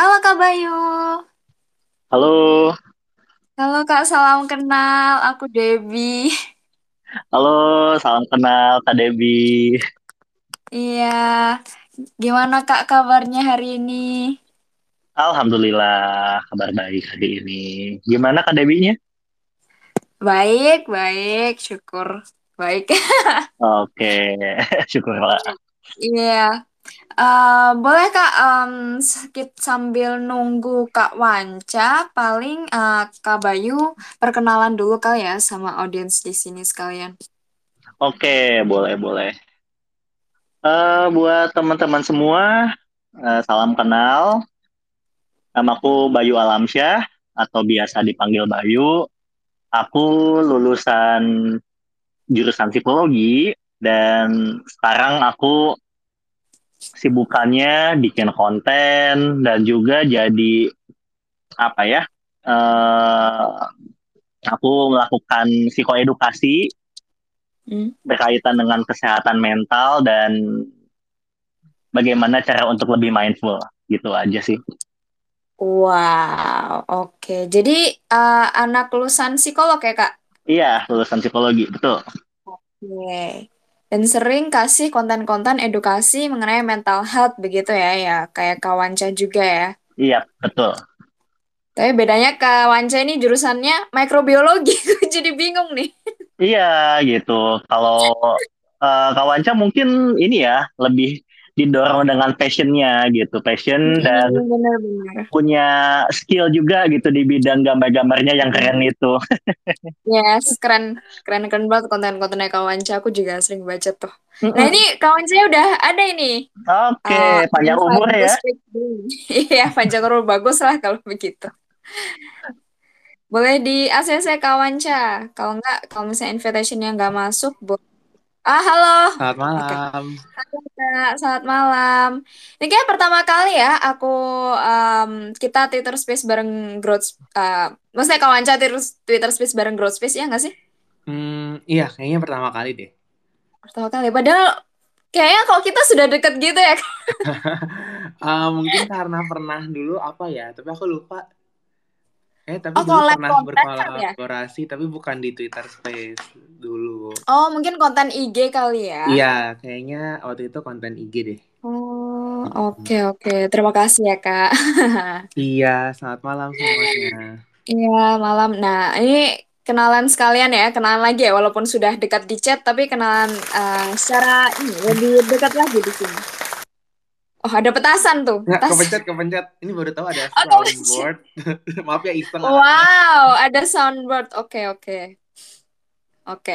Halo Kak Bayu. Halo, Halo Kak, salam kenal. Aku Debbie. halo, salam kenal Kak Debi. Iya. Gimana Kak kabarnya hari ini? Alhamdulillah, kabar baik hari ini. Gimana Kak Debinya? Baik, baik. Syukur. Baik. Oke, syukurlah. Iya. Eh, boleh Kak, em, sedikit sambil nunggu Kak Wanca, paling eh, Kak Bayu perkenalan dulu kali ya sama audiens di sini sekalian. Oke, boleh, boleh. Eh, buat teman-teman semua, eh, salam kenal. Namaku Bayu Alamsyah, atau biasa dipanggil Bayu. Aku lulusan jurusan psikologi, dan sekarang aku sibukannya bikin konten, dan juga jadi apa ya eh aku melakukan psikoedukasi Hmm. berkaitan dengan kesehatan mental dan bagaimana cara untuk lebih mindful gitu aja sih Wow, oke. Jadi eh, anak lulusan psikolog ya Kak? iya lulusan psikologi betul Oke. Dan sering kasih konten-konten edukasi mengenai mental health begitu ya, ya kayak Kawanca juga ya. iya betul Tapi bedanya Kawanca ini jurusannya mikrobiologi, jadi bingung nih. iya gitu kalau eh, Kawanca mungkin ini ya lebih didorong dengan passionnya gitu passion dan Hmm, benar-benar. punya skill juga gitu di bidang gambar-gambarnya yang keren itu Yes, keren, keren, keren banget konten-kontennya Kawanca. Aku juga sering baca tuh. Nah ini Mm-mm. Kawanca udah ada ini. Oke, eh panjang umur ya. Iya, panjang umur bagus lah kalau begitu. Boleh di ACC Kawanca. Kalau enggak, kalau misalnya invitation yang nggak masuk, bo- ah halo. Selamat malam. Halo, Kak. Selamat malam. Ini kayak pertama kali ya aku em, kita Twitter Space bareng Growth. Uh, maksudnya Kawanca Twitter Twitter Space bareng Growth Space ya nggak sih? Hmm, iya, kayaknya pertama kali deh. Pertama kali. Padahal kayaknya kalau kita sudah deket gitu ya. Ah, mungkin karena pernah dulu apa ya, tapi aku lupa. Eh, tapi Oh, dulu pernah kan ya? berkolaborasi, tapi bukan di Twitter Space dulu. Oh, mungkin konten IG kali ya. Iya, kayaknya waktu itu konten IG deh. Oh, oke oke. Terima kasih ya, Kak. Iya, selamat malam semuanya. Iya, malam. Nah, ini kenalan sekalian ya, kenalan lagi ya, walaupun sudah dekat di chat, tapi kenalan eh, secara ini lebih dekat lagi di sini. Oh, ada petasan tuh, Nggak, petasan. kepencet, kepencet. Ini baru tahu ada Oh, soundboard. Maaf ya, anaknya. Wow, ada soundboard. Oke, oke. Oke.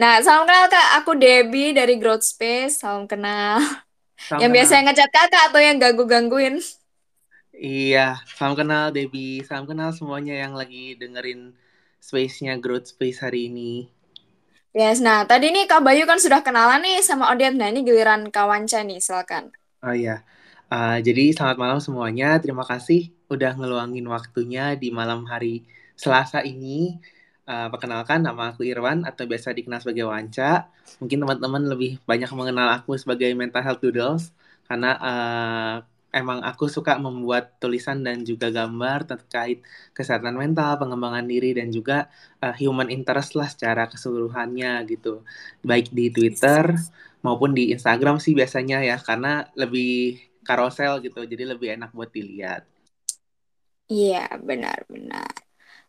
Nah, salam kenal Kak. Aku Debbie dari Growth Space. Salam kenal. Salam Yang biasa kenal. yang ngechat Kakak atau yang ganggu-gangguin? Iya, salam kenal Debbie. Salam kenal semuanya yang lagi dengerin space-nya Growth Space hari ini. Yes, nah tadi nih Kak Bayu kan sudah kenalan nih sama audiens. Nah, ini giliran Kawanca nih, silakan. Oh iya, Uh, jadi selamat malam semuanya. Terima kasih udah ngeluangin waktunya di malam hari Selasa ini. Uh, perkenalkan, nama aku Irwan atau biasa dikenal sebagai Wanca. Mungkin teman-teman lebih banyak mengenal aku sebagai Mental Health Doodles karena uh, emang aku suka membuat tulisan dan juga gambar terkait kesehatan mental, pengembangan diri dan juga uh, human interest lah secara keseluruhannya gitu. Baik di Twitter maupun di Instagram sih biasanya ya karena lebih karosel gitu jadi lebih enak buat dilihat. Iya, benar-benar.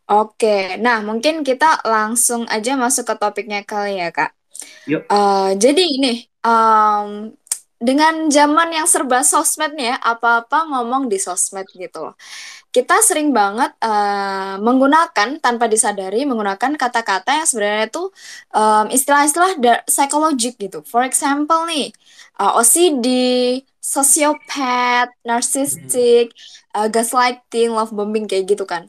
Oke, nah mungkin kita langsung aja masuk ke topiknya kali ya, Kak. Yuk. Eh, jadi ini, em, dengan zaman yang serba sosmed nih ya, apa-apa ngomong di sosmed gitu loh. Kita sering banget eh, menggunakan tanpa disadari menggunakan kata-kata yang sebenarnya itu em, istilah-istilah psikologik gitu. For example nih, eh, OCD, sosiopat, narcissistic, eh, gaslighting, love bombing kayak gitu kan.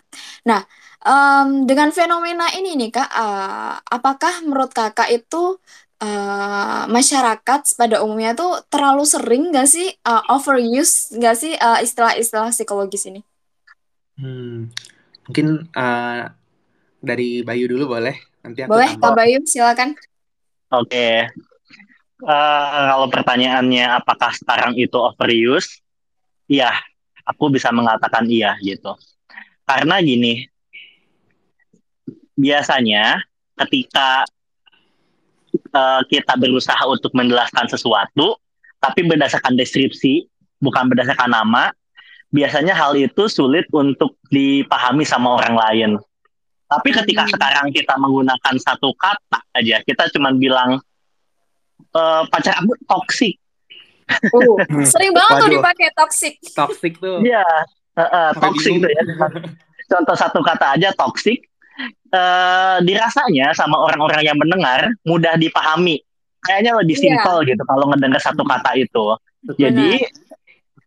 Nah, em, dengan fenomena ini nih Kak, eh, apakah menurut Kakak itu eh, masyarakat pada umumnya tuh terlalu sering nggak sih eh, overuse nggak sih eh, istilah-istilah psikologis ini? Hmm, mungkin uh, dari Bayu dulu boleh nanti aku Boleh, Kak. Bayu, silakan. Oke, Eh, kalau pertanyaannya apakah sekarang itu overuse? Iya, aku bisa mengatakan iya gitu. Karena gini, biasanya ketika uh, kita berusaha untuk menjelaskan sesuatu, tapi berdasarkan deskripsi, bukan berdasarkan nama, biasanya hal itu sulit untuk dipahami sama orang lain. Tapi ketika hmm. sekarang kita menggunakan satu kata aja, kita cuma bilang e, pacar aku toksik. Uh, sering banget Waduh. tuh dipakai toksik. Toksik tuh. Iya, uh, uh, toksik tuh ya. Contoh satu kata aja toksik. Uh, dirasanya sama orang-orang yang mendengar mudah dipahami. Kayaknya lebih iya. simpel yeah. gitu kalau ngedengar satu kata itu. Betul. Jadi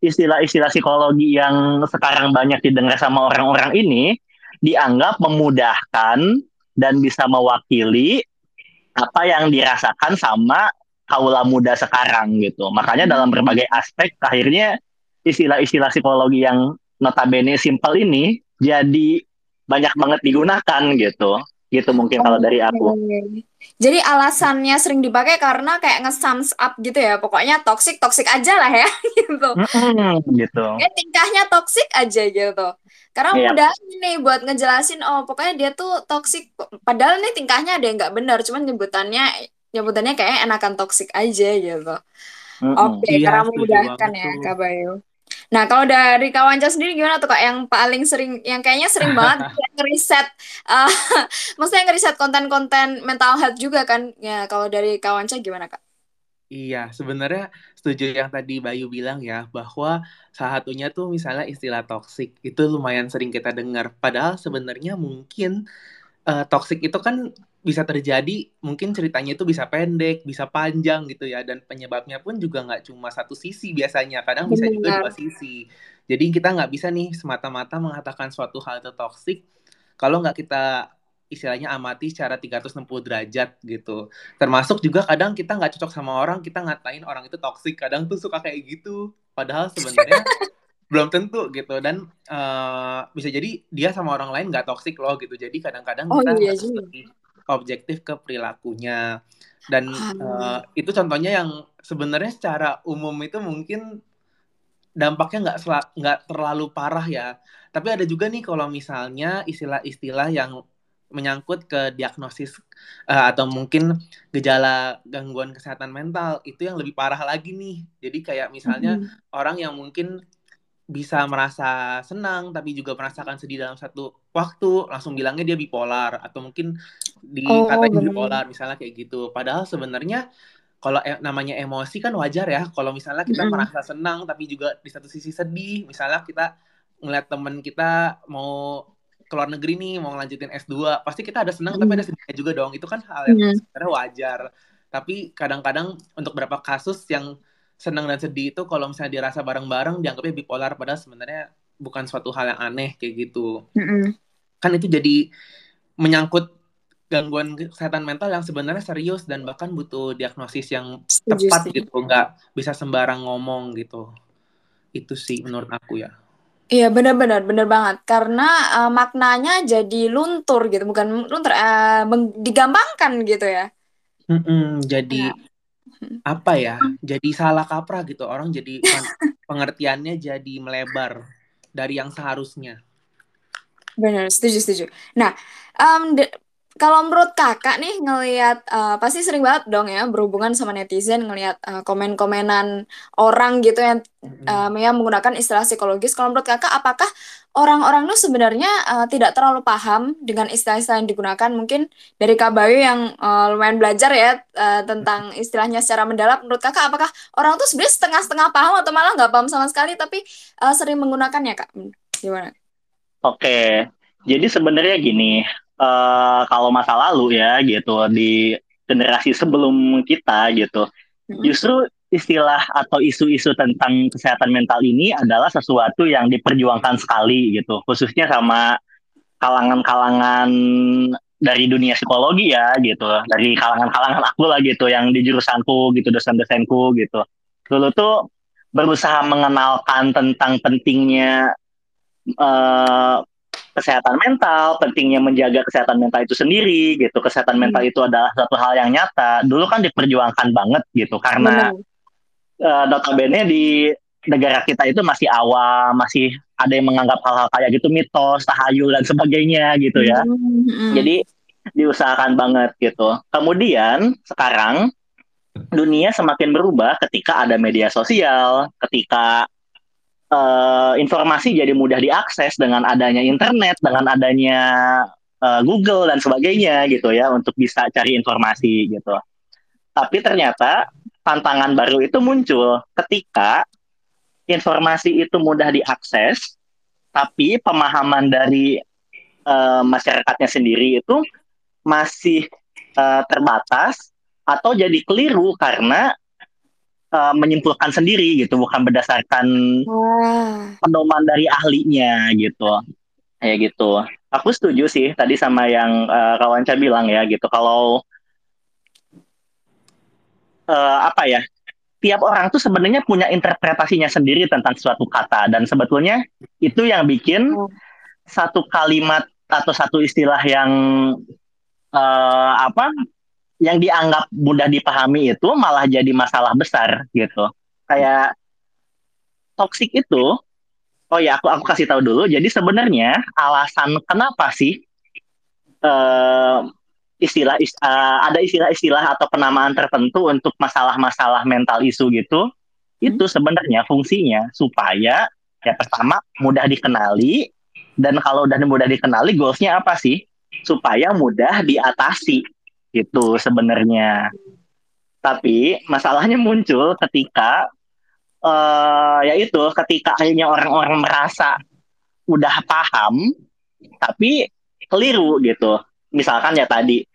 istilah-istilah psikologi yang sekarang banyak didengar sama orang-orang ini dianggap memudahkan dan bisa mewakili apa yang dirasakan sama kaula muda sekarang gitu. Makanya dalam berbagai aspek akhirnya istilah-istilah psikologi yang notabene simpel ini jadi banyak banget digunakan gitu gitu mungkin kalau dari aku. Jadi alasannya sering dipakai karena kayak nge-sums up gitu ya. Pokoknya toxic toxic aja lah ya gitu. Mm-hmm, gitu. Ya tingkahnya toxic aja gitu. Karena yeah. mudah nih buat ngejelasin oh pokoknya dia tuh toxic padahal nih tingkahnya ada yang nggak benar, cuman nyebutannya nyebutannya kayak enakan toxic aja gitu. Mm-hmm. Oke, okay, iya, karena memudahkan ya Kak Bayu. Nah, kalau dari Kawanca sendiri gimana tuh Kak yang paling sering yang kayaknya sering banget ngeriset uh, maksudnya ngeriset konten-konten mental health juga kan. Ya, kalau dari Kawanca gimana Kak? Iya, sebenarnya setuju yang tadi Bayu bilang ya, bahwa salah satunya tuh misalnya istilah toxic itu lumayan sering kita dengar. Padahal sebenarnya mungkin uh, toxic itu kan bisa terjadi mungkin ceritanya itu bisa pendek, bisa panjang gitu ya dan penyebabnya pun juga nggak cuma satu sisi biasanya, kadang bisa juga dua sisi. Jadi kita nggak bisa nih semata-mata mengatakan suatu hal itu toksik kalau nggak kita istilahnya amati secara 360 derajat gitu. Termasuk juga kadang kita nggak cocok sama orang, kita ngatain orang itu toksik, kadang tuh suka kayak gitu. Padahal sebenarnya belum tentu gitu dan uh, bisa jadi dia sama orang lain nggak toksik loh gitu. Jadi kadang-kadang oh, kita iya, iya objektif ke perilakunya. Dan uh, itu contohnya yang sebenarnya secara umum itu mungkin dampaknya nggak nggak terlalu parah ya. Tapi ada juga nih kalau misalnya istilah-istilah yang menyangkut ke diagnosis uh, atau mungkin gejala gangguan kesehatan mental itu yang lebih parah lagi nih. Jadi kayak misalnya mm -hmm. orang yang mungkin bisa merasa senang tapi juga merasakan sedih dalam satu waktu. Langsung bilangnya dia bipolar atau mungkin dikatain oh, bipolar misalnya kayak gitu. Padahal sebenarnya kalau e namanya emosi kan wajar ya. Kalau misalnya kita mm. merasa senang tapi juga di satu sisi sedih. Misalnya kita ngeliat temen kita mau keluar negeri nih mau ngelanjutin S2 pasti kita ada senang mm. tapi ada sedihnya juga dong. Itu kan hal yang mm. sebenarnya wajar. Tapi kadang-kadang untuk beberapa kasus yang senang dan sedih itu kalau misalnya dirasa bareng-bareng dianggapnya bipolar padahal sebenarnya bukan suatu hal yang aneh kayak gitu mm -hmm. kan itu jadi menyangkut gangguan kesehatan mental yang sebenarnya serius dan bahkan butuh diagnosis yang tepat setuju. gitu nggak bisa sembarang ngomong gitu itu sih menurut aku ya Iya benar-benar benar banget karena uh, maknanya jadi luntur gitu bukan luntur uh, digampangkan gitu ya. Mm -mm, jadi ya apa ya jadi salah kaprah gitu orang jadi pengertiannya jadi melebar dari yang seharusnya. Benar setuju setuju. Nah um, kalau menurut kakak nih ngelihat uh, pasti sering banget dong ya berhubungan sama netizen ngelihat uh, komen-komenan orang gitu yang uh, yang menggunakan istilah psikologis. Kalau menurut kakak, apakah orang-orang itu sebenarnya uh, tidak terlalu paham dengan istilah-istilah yang digunakan? Mungkin dari Kak Bayu yang uh, lumayan belajar ya uh, tentang istilahnya secara mendalam. Menurut kakak, apakah orang itu sebenarnya setengah-setengah paham atau malah nggak paham sama sekali tapi uh, sering menggunakannya, Kak? Gimana? Oke, jadi sebenarnya gini, uh, kalau masa lalu ya gitu di generasi sebelum kita gitu justru istilah atau isu-isu tentang kesehatan mental ini adalah sesuatu yang diperjuangkan sekali gitu. Khususnya sama kalangan-kalangan dari dunia psikologi ya gitu. Dari kalangan-kalangan aku lah gitu yang di jurusanku gitu dosen-dosenku gitu. Dulu tuh berusaha mengenalkan tentang pentingnya uh, kesehatan mental, pentingnya menjaga kesehatan mental itu sendiri gitu. Kesehatan hmm. mental itu adalah satu hal yang nyata. Dulu kan diperjuangkan banget gitu karena uh, notabene di negara kita itu masih awam, masih ada yang menganggap hal-hal kayak gitu mitos, tahayul dan sebagainya gitu ya. Mm-hmm. Jadi diusahakan banget gitu. Kemudian sekarang dunia semakin berubah ketika ada media sosial, ketika uh, informasi jadi mudah diakses dengan adanya internet, dengan adanya uh, Google dan sebagainya gitu ya untuk bisa cari informasi gitu. Tapi ternyata tantangan baru itu muncul ketika informasi itu mudah diakses, tapi pemahaman dari uh, masyarakatnya sendiri itu masih uh, terbatas atau jadi keliru karena uh, menyimpulkan sendiri gitu, bukan berdasarkan wow. pedoman dari ahlinya gitu, kayak gitu. Aku setuju sih tadi sama yang uh, kawan saya bilang ya gitu, kalau uh, apa ya tiap orang tuh sebenarnya punya interpretasinya sendiri tentang suatu kata dan sebetulnya itu yang bikin hmm. satu kalimat atau satu istilah yang uh, apa yang dianggap mudah dipahami itu malah jadi masalah besar gitu. Kayak toksik itu oh ya aku aku kasih tahu dulu. Jadi sebenarnya alasan kenapa sih uh, istilah uh, ada istilah-istilah atau penamaan tertentu untuk masalah-masalah mental isu gitu itu sebenarnya fungsinya supaya ya pertama mudah dikenali dan kalau udah mudah dikenali goalsnya apa sih? Supaya mudah diatasi itu sebenarnya. Tapi masalahnya muncul ketika uh, ya itu ketika akhirnya orang-orang merasa udah paham tapi keliru gitu. Misalkan ya tadi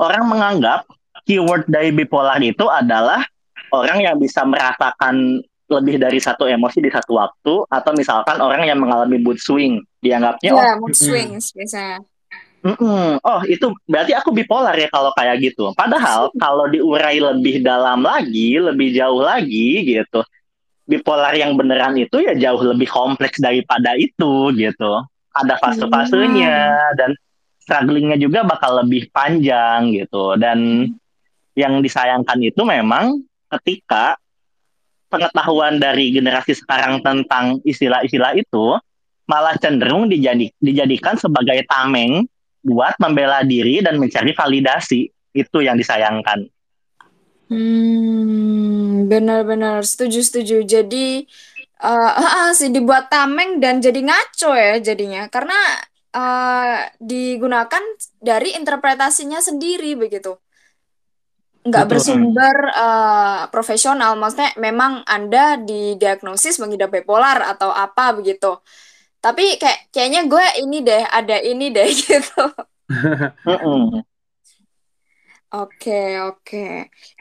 orang menganggap keyword dari bipolar itu adalah orang yang bisa merasakan lebih dari satu emosi di satu waktu atau misalkan orang yang mengalami mood swing. Dianggapnya yeah, oh mood swings mm, biasanya mm -mm, oh itu berarti aku bipolar ya kalau kayak gitu. Padahal kalau diurai lebih dalam lagi lebih jauh lagi gitu bipolar yang beneran itu ya jauh lebih kompleks daripada itu gitu. Ada fase-fasenya dan strugglingnya juga bakal lebih panjang gitu. Dan yang disayangkan itu memang ketika pengetahuan dari generasi sekarang tentang istilah-istilah itu malah cenderung dijadi, dijadikan sebagai tameng buat membela diri dan mencari validasi. Itu yang disayangkan. Hmm, benar-benar. Setuju setuju. Jadi uh, uh, sih dibuat tameng dan jadi ngaco ya jadinya. Karena uh, digunakan dari interpretasinya sendiri begitu. Nggak bersumber uh, profesional. Maksudnya memang anda didiagnosis mengidap bipolar atau apa begitu tapi kayak kayaknya gue ini deh ada ini deh gitu oke oke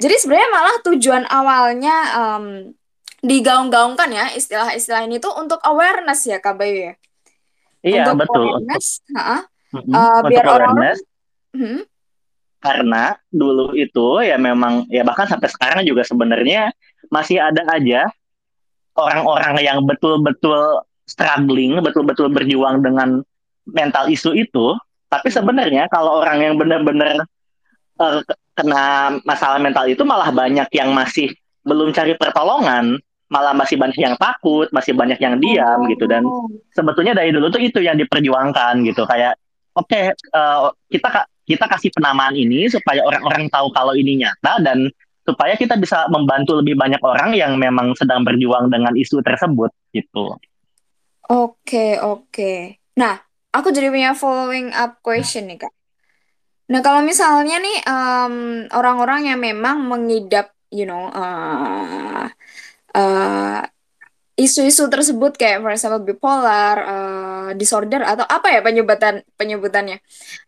jadi sebenarnya malah tujuan awalnya um, digaung-gaungkan ya istilah-istilah ini tuh untuk awareness ya Kak Bayu ya Iya untuk betul. Awareness, uh, mm-hmm. uh, biar orang-orang hmm? karena dulu itu ya memang ya bahkan sampai sekarang juga sebenarnya masih ada aja orang-orang yang betul-betul struggling, betul-betul berjuang dengan mental isu itu. Tapi mm-hmm. sebenarnya kalau orang yang benar-benar uh, kena masalah mental itu malah banyak yang masih belum cari pertolongan malah masih banyak yang takut, masih banyak yang diam oh. gitu dan sebetulnya dari dulu tuh itu yang diperjuangkan gitu kayak oke okay, uh, eh, kita kita kasih penamaan ini supaya orang-orang tahu kalau ini nyata dan supaya kita bisa membantu lebih banyak orang yang memang sedang berjuang dengan isu tersebut gitu. Oke, oke. Nah, aku jadi punya following up question nih, Kak. Nah, kalau misalnya nih orang orang-orang yang memang mengidap, you know, uh, uh, isu-isu tersebut kayak for example bipolar uh, disorder atau apa ya penyebutan penyebutannya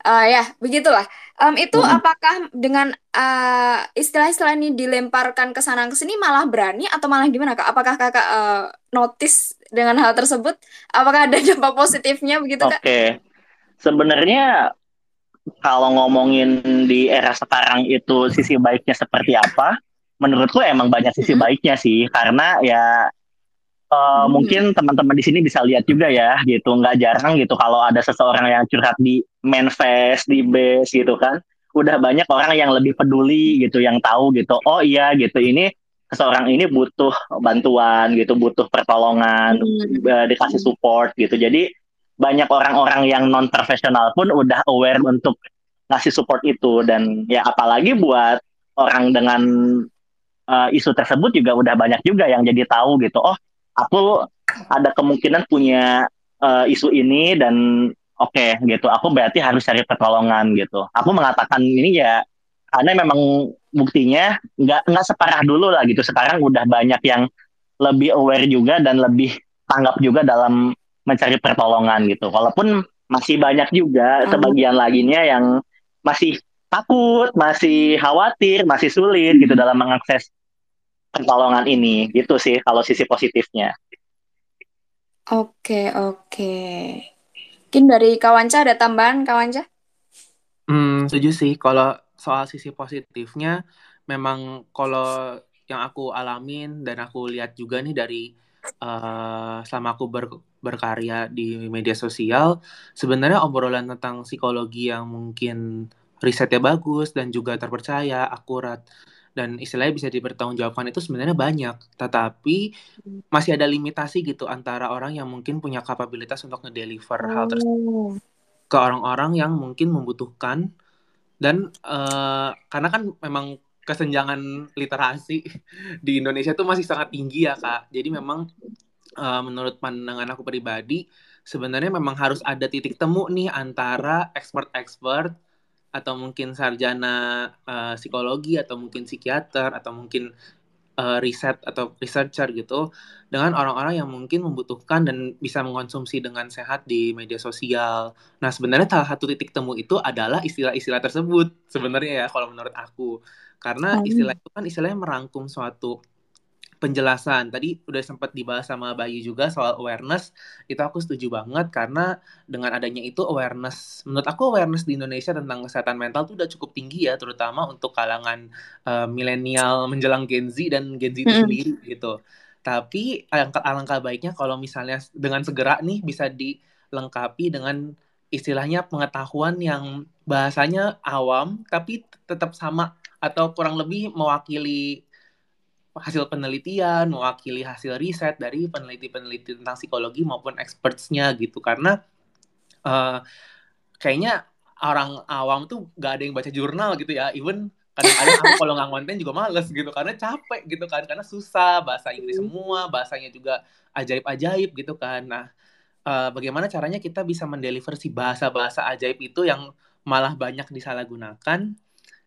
uh, ya begitulah um, itu hmm. apakah dengan uh, istilah-istilah ini dilemparkan ke sana ke sini malah berani atau malah gimana kak apakah kakak uh, notice dengan hal tersebut apakah ada dampak positifnya begitu kak? Oke okay. sebenarnya kalau ngomongin di era sekarang itu sisi baiknya seperti apa menurutku emang banyak sisi mm-hmm. baiknya sih karena ya uh, hmm. mungkin teman-teman di sini bisa lihat juga ya gitu nggak jarang gitu kalau ada seseorang yang curhat di manifest di base gitu kan udah banyak orang yang lebih peduli gitu yang tahu gitu oh iya gitu ini seseorang ini butuh bantuan gitu, butuh pertolongan, hmm. dikasih support gitu. Jadi banyak orang-orang yang non profesional pun udah aware untuk ngasih support itu dan ya apalagi buat orang dengan uh, isu tersebut juga udah banyak juga yang jadi tahu gitu. Oh, aku ada kemungkinan punya uh, isu ini dan oke okay, gitu. Aku berarti harus cari pertolongan gitu. Aku mengatakan ini ya karena memang buktinya nggak nggak separah dulu lah gitu sekarang udah banyak yang lebih aware juga dan lebih tanggap juga dalam mencari pertolongan gitu walaupun masih banyak juga sebagian laginya yang masih takut masih khawatir masih sulit gitu dalam mengakses pertolongan ini gitu sih kalau sisi positifnya oke oke mungkin dari Kawanca ada tambahan Kawanca Hmm, setuju sih. Kalau soal sisi positifnya memang kalau yang aku alamin dan aku lihat juga nih dari uh, selama aku ber, berkarya di media sosial sebenarnya obrolan tentang psikologi yang mungkin risetnya bagus dan juga terpercaya akurat dan istilahnya bisa dipertanggungjawabkan itu sebenarnya banyak. Tetapi masih ada limitasi gitu antara orang yang mungkin punya kapabilitas untuk ngedeliver oh. hal tersebut ke orang-orang yang mungkin membutuhkan. Dan uh, karena kan memang kesenjangan literasi di Indonesia tuh masih sangat tinggi ya kak. Jadi memang uh, menurut pandangan aku pribadi sebenarnya memang harus ada titik temu nih antara expert-expert atau mungkin sarjana uh, psikologi atau mungkin psikiater atau mungkin uh, riset atau researcher gitu dengan orang-orang yang mungkin membutuhkan dan bisa mengkonsumsi dengan sehat di media sosial. Nah, sebenarnya salah satu titik temu itu adalah istilah-istilah tersebut sebenarnya ya kalau menurut aku. Karena istilah itu kan istilahnya merangkum suatu penjelasan. Tadi udah sempat dibahas sama Bayu juga soal awareness. Itu aku setuju banget karena dengan adanya itu awareness, menurut aku awareness di Indonesia tentang kesehatan mental tuh udah cukup tinggi ya, terutama untuk kalangan uh, milenial menjelang Gen Z dan Gen Z itu sendiri gitu. Tapi alangkah, alangkah baiknya kalau misalnya dengan segera nih bisa dilengkapi dengan istilahnya pengetahuan yang bahasanya awam tapi tetap sama atau kurang lebih mewakili hasil penelitian, mewakili hasil riset dari peneliti-peneliti tentang psikologi maupun expertsnya gitu. Karena uh, kayaknya orang awam tuh gak ada yang baca jurnal gitu ya. Even kadang-kadang aku kalau nggak konten juga males gitu karena capek gitu kan. Karena susah bahasa Inggris semua bahasanya juga ajaib-ajaib gitu kan. Nah uh, bagaimana caranya kita bisa mendeliver si bahasa-bahasa ajaib itu yang malah banyak disalahgunakan?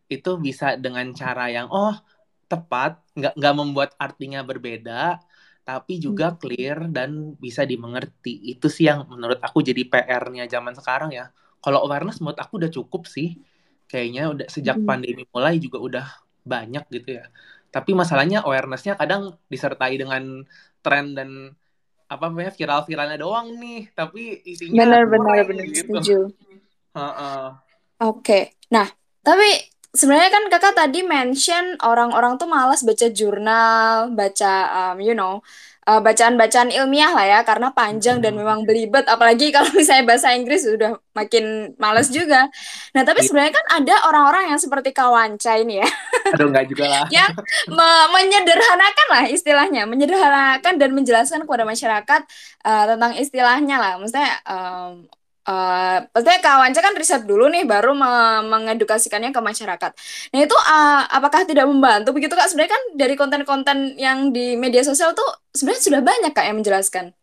Itu bisa dengan cara yang oh tepat, nggak nggak membuat artinya berbeda, tapi juga hmm. clear dan bisa dimengerti. Itu sih yang menurut aku jadi PR-nya zaman sekarang ya. Kalau awareness menurut aku udah cukup sih. Kayaknya udah sejak hmm. pandemi mulai juga udah banyak gitu ya. Tapi masalahnya awareness-nya kadang disertai dengan tren dan apa namanya viral-viralnya doang nih, tapi isinya benar-benar benar gitu. setuju. Uh -uh. Oke, okay. nah tapi sebenarnya kan kakak tadi mention orang-orang tuh malas baca jurnal, baca um, you know uh, bacaan-bacaan ilmiah lah ya karena panjang dan memang belibet apalagi kalau misalnya bahasa Inggris sudah makin malas juga. Nah tapi iya. sebenarnya kan ada orang-orang yang seperti Kawanca ini ya. Aduh enggak juga lah. yang me menyederhanakan lah istilahnya, menyederhanakan dan menjelaskan kepada masyarakat uh, tentang istilahnya lah. Maksudnya um, Uh, maksudnya kawanca kan riset dulu nih baru me mengedukasikannya ke masyarakat. Nah itu uh, apakah tidak membantu begitu kak? Sebenarnya kan dari konten-konten yang di media sosial tuh sebenarnya sudah banyak kak yang menjelaskan.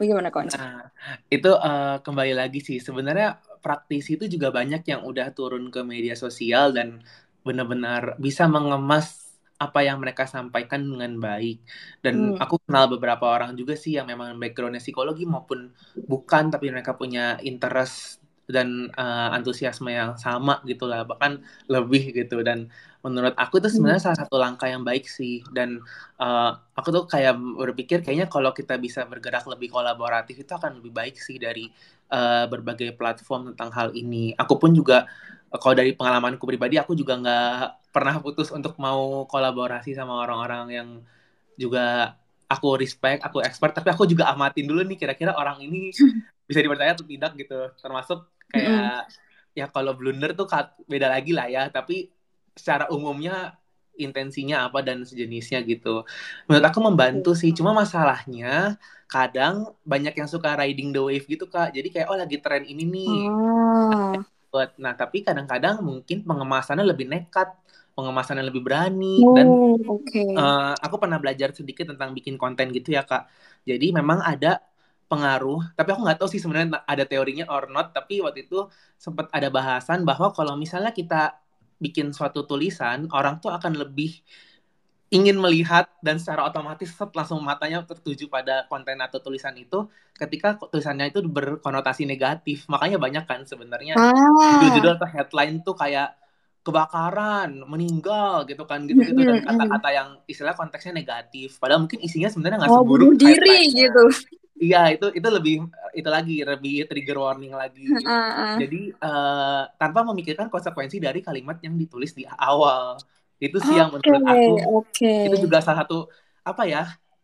Bagaimana kawanca? Nah, itu uh, kembali lagi sih sebenarnya praktisi itu juga banyak yang udah turun ke media sosial dan benar-benar bisa mengemas apa yang mereka sampaikan dengan baik dan hmm. aku kenal beberapa orang juga sih yang memang backgroundnya psikologi maupun bukan tapi mereka punya interest dan uh, antusiasme yang sama gitulah bahkan lebih gitu dan menurut aku itu sebenarnya hmm. salah satu langkah yang baik sih dan uh, aku tuh kayak berpikir kayaknya kalau kita bisa bergerak lebih kolaboratif itu akan lebih baik sih dari uh, berbagai platform tentang hal ini aku pun juga kalau dari pengalamanku pribadi aku juga nggak pernah putus untuk mau kolaborasi sama orang-orang yang juga aku respect, aku expert, tapi aku juga amatin dulu nih kira-kira orang ini bisa dipercaya atau tidak gitu. Termasuk kayak mm. ya kalau blunder tuh beda lagi lah ya, tapi secara umumnya intensinya apa dan sejenisnya gitu. Menurut aku membantu sih, cuma masalahnya kadang banyak yang suka riding the wave gitu kak. Jadi kayak oh lagi tren ini nih. Oh. Nah tapi kadang-kadang mungkin pengemasannya lebih nekat, pengemasannya lebih berani Oh, dan oke. uh, aku pernah belajar sedikit tentang bikin konten gitu ya kak. Jadi memang ada pengaruh, tapi aku nggak tahu sih sebenarnya ada teorinya or not. Tapi waktu itu sempat ada bahasan bahwa kalau misalnya kita bikin suatu tulisan, orang tuh akan lebih ingin melihat dan secara otomatis set langsung matanya tertuju pada konten atau tulisan itu ketika tulisannya itu berkonotasi negatif. Makanya banyak kan sebenarnya Ah. judul-judul atau headline tuh kayak kebakaran, meninggal gitu kan gitu-gitu dan Mm-mm. kata-kata yang istilah konteksnya negatif. Padahal mungkin isinya sebenarnya nggak Oh, seburuk diri headline-nya. gitu. Iya, itu itu lebih itu lagi lebih trigger warning lagi. Ah, ah. Jadi eh, tanpa memikirkan konsekuensi dari kalimat yang ditulis di awal. Itu sih yang Oke, menurut aku oke. itu juga salah satu apa ya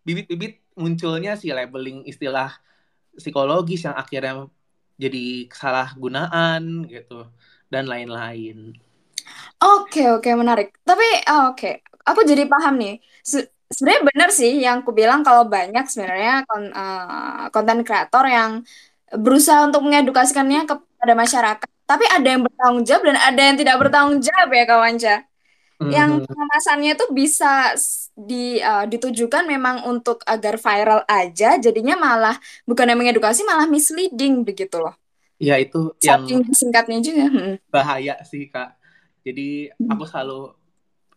bibit-bibit munculnya si labeling istilah psikologis yang akhirnya jadi kesalahgunaan gitu dan lain-lain. Oke, oke, menarik. Tapi, ah, oke, aku jadi paham nih. Se- sebenarnya benar sih yang aku bilang kalau banyak sebenarnya kon- eh, konten kreator yang berusaha untuk mengedukasikannya kepada masyarakat. Tapi ada yang bertanggung jawab dan ada yang tidak bertanggung jawab ya, Kawanca. Yang Mhm. pengemasannya itu bisa di, eh, ditujukan memang untuk agar viral aja, jadinya malah bukan yang mengedukasi, malah misleading begitu loh. Ya itu yang Saking singkatnya juga. hmm. bahaya sih kak. Jadi Hmm. aku selalu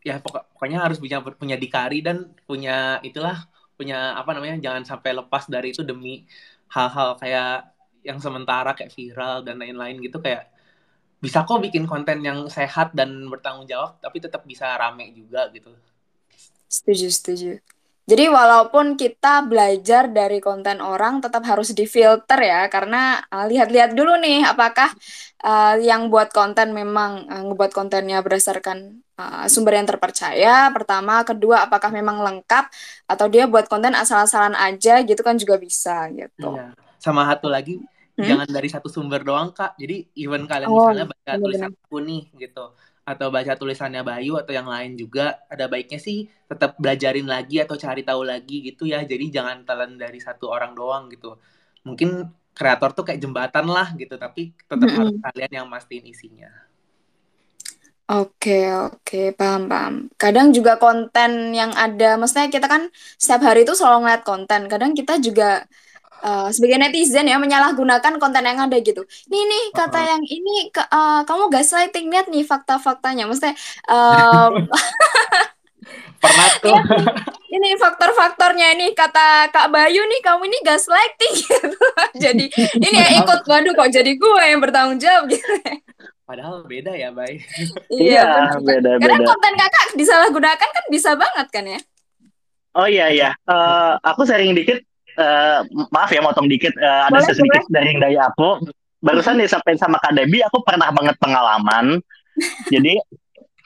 ya pokok- pokoknya harus punya punya dikari dan punya itulah punya apa namanya jangan sampai lepas dari itu demi hal-hal kayak yang sementara kayak viral dan lain-lain gitu kayak bisa kok bikin konten yang sehat dan bertanggung jawab tapi tetap bisa rame juga gitu. Setuju, setuju. Jadi walaupun kita belajar dari konten orang tetap harus difilter ya karena uh, lihat-lihat dulu nih apakah uh, yang buat konten memang uh, ngebuat kontennya berdasarkan uh, sumber yang terpercaya pertama, kedua apakah memang lengkap atau dia buat konten asal-asalan aja gitu kan juga bisa gitu. Iya. Sama satu lagi Hmm? jangan dari satu sumber doang kak. Jadi even kalian Oh, misalnya baca benar-benar. tulisan aku nih gitu atau baca tulisannya Bayu atau yang lain juga ada baiknya sih tetap belajarin lagi atau cari tahu lagi gitu ya. Jadi jangan telan dari satu orang doang gitu. Mungkin kreator tuh kayak jembatan lah gitu, tapi tetap harus Mm-mm. kalian yang mastiin isinya. Oke, oke, paham, paham. Kadang juga konten yang ada, maksudnya kita kan setiap hari itu selalu ngeliat konten. Kadang kita juga uh, sebagai netizen ya menyalahgunakan konten yang ada gitu. Nih nih kata Heeh. yang ini ke- uh, kamu gaslighting lihat nih fakta-faktanya. Maksudnya um, Pernah tuh nih ini faktor-faktornya ini kata Kak Bayu nih kamu ini gaslighting gitu. Jadi ini ya ikut waduh kok jadi gue yang bertanggung jawab gitu. padahal beda ya, Bay. Iya, Iya, benar. Karena beda-beda. konten kakak disalahgunakan kan bisa banget kan ya? Oh iya iya, Eh, aku sharing dikit. Eh, maaf ya, motong dikit. Ada Boleh, sedikit sharing dari aku. Barusan disampaikan sama Kak Debbie, aku pernah banget pengalaman. Jadi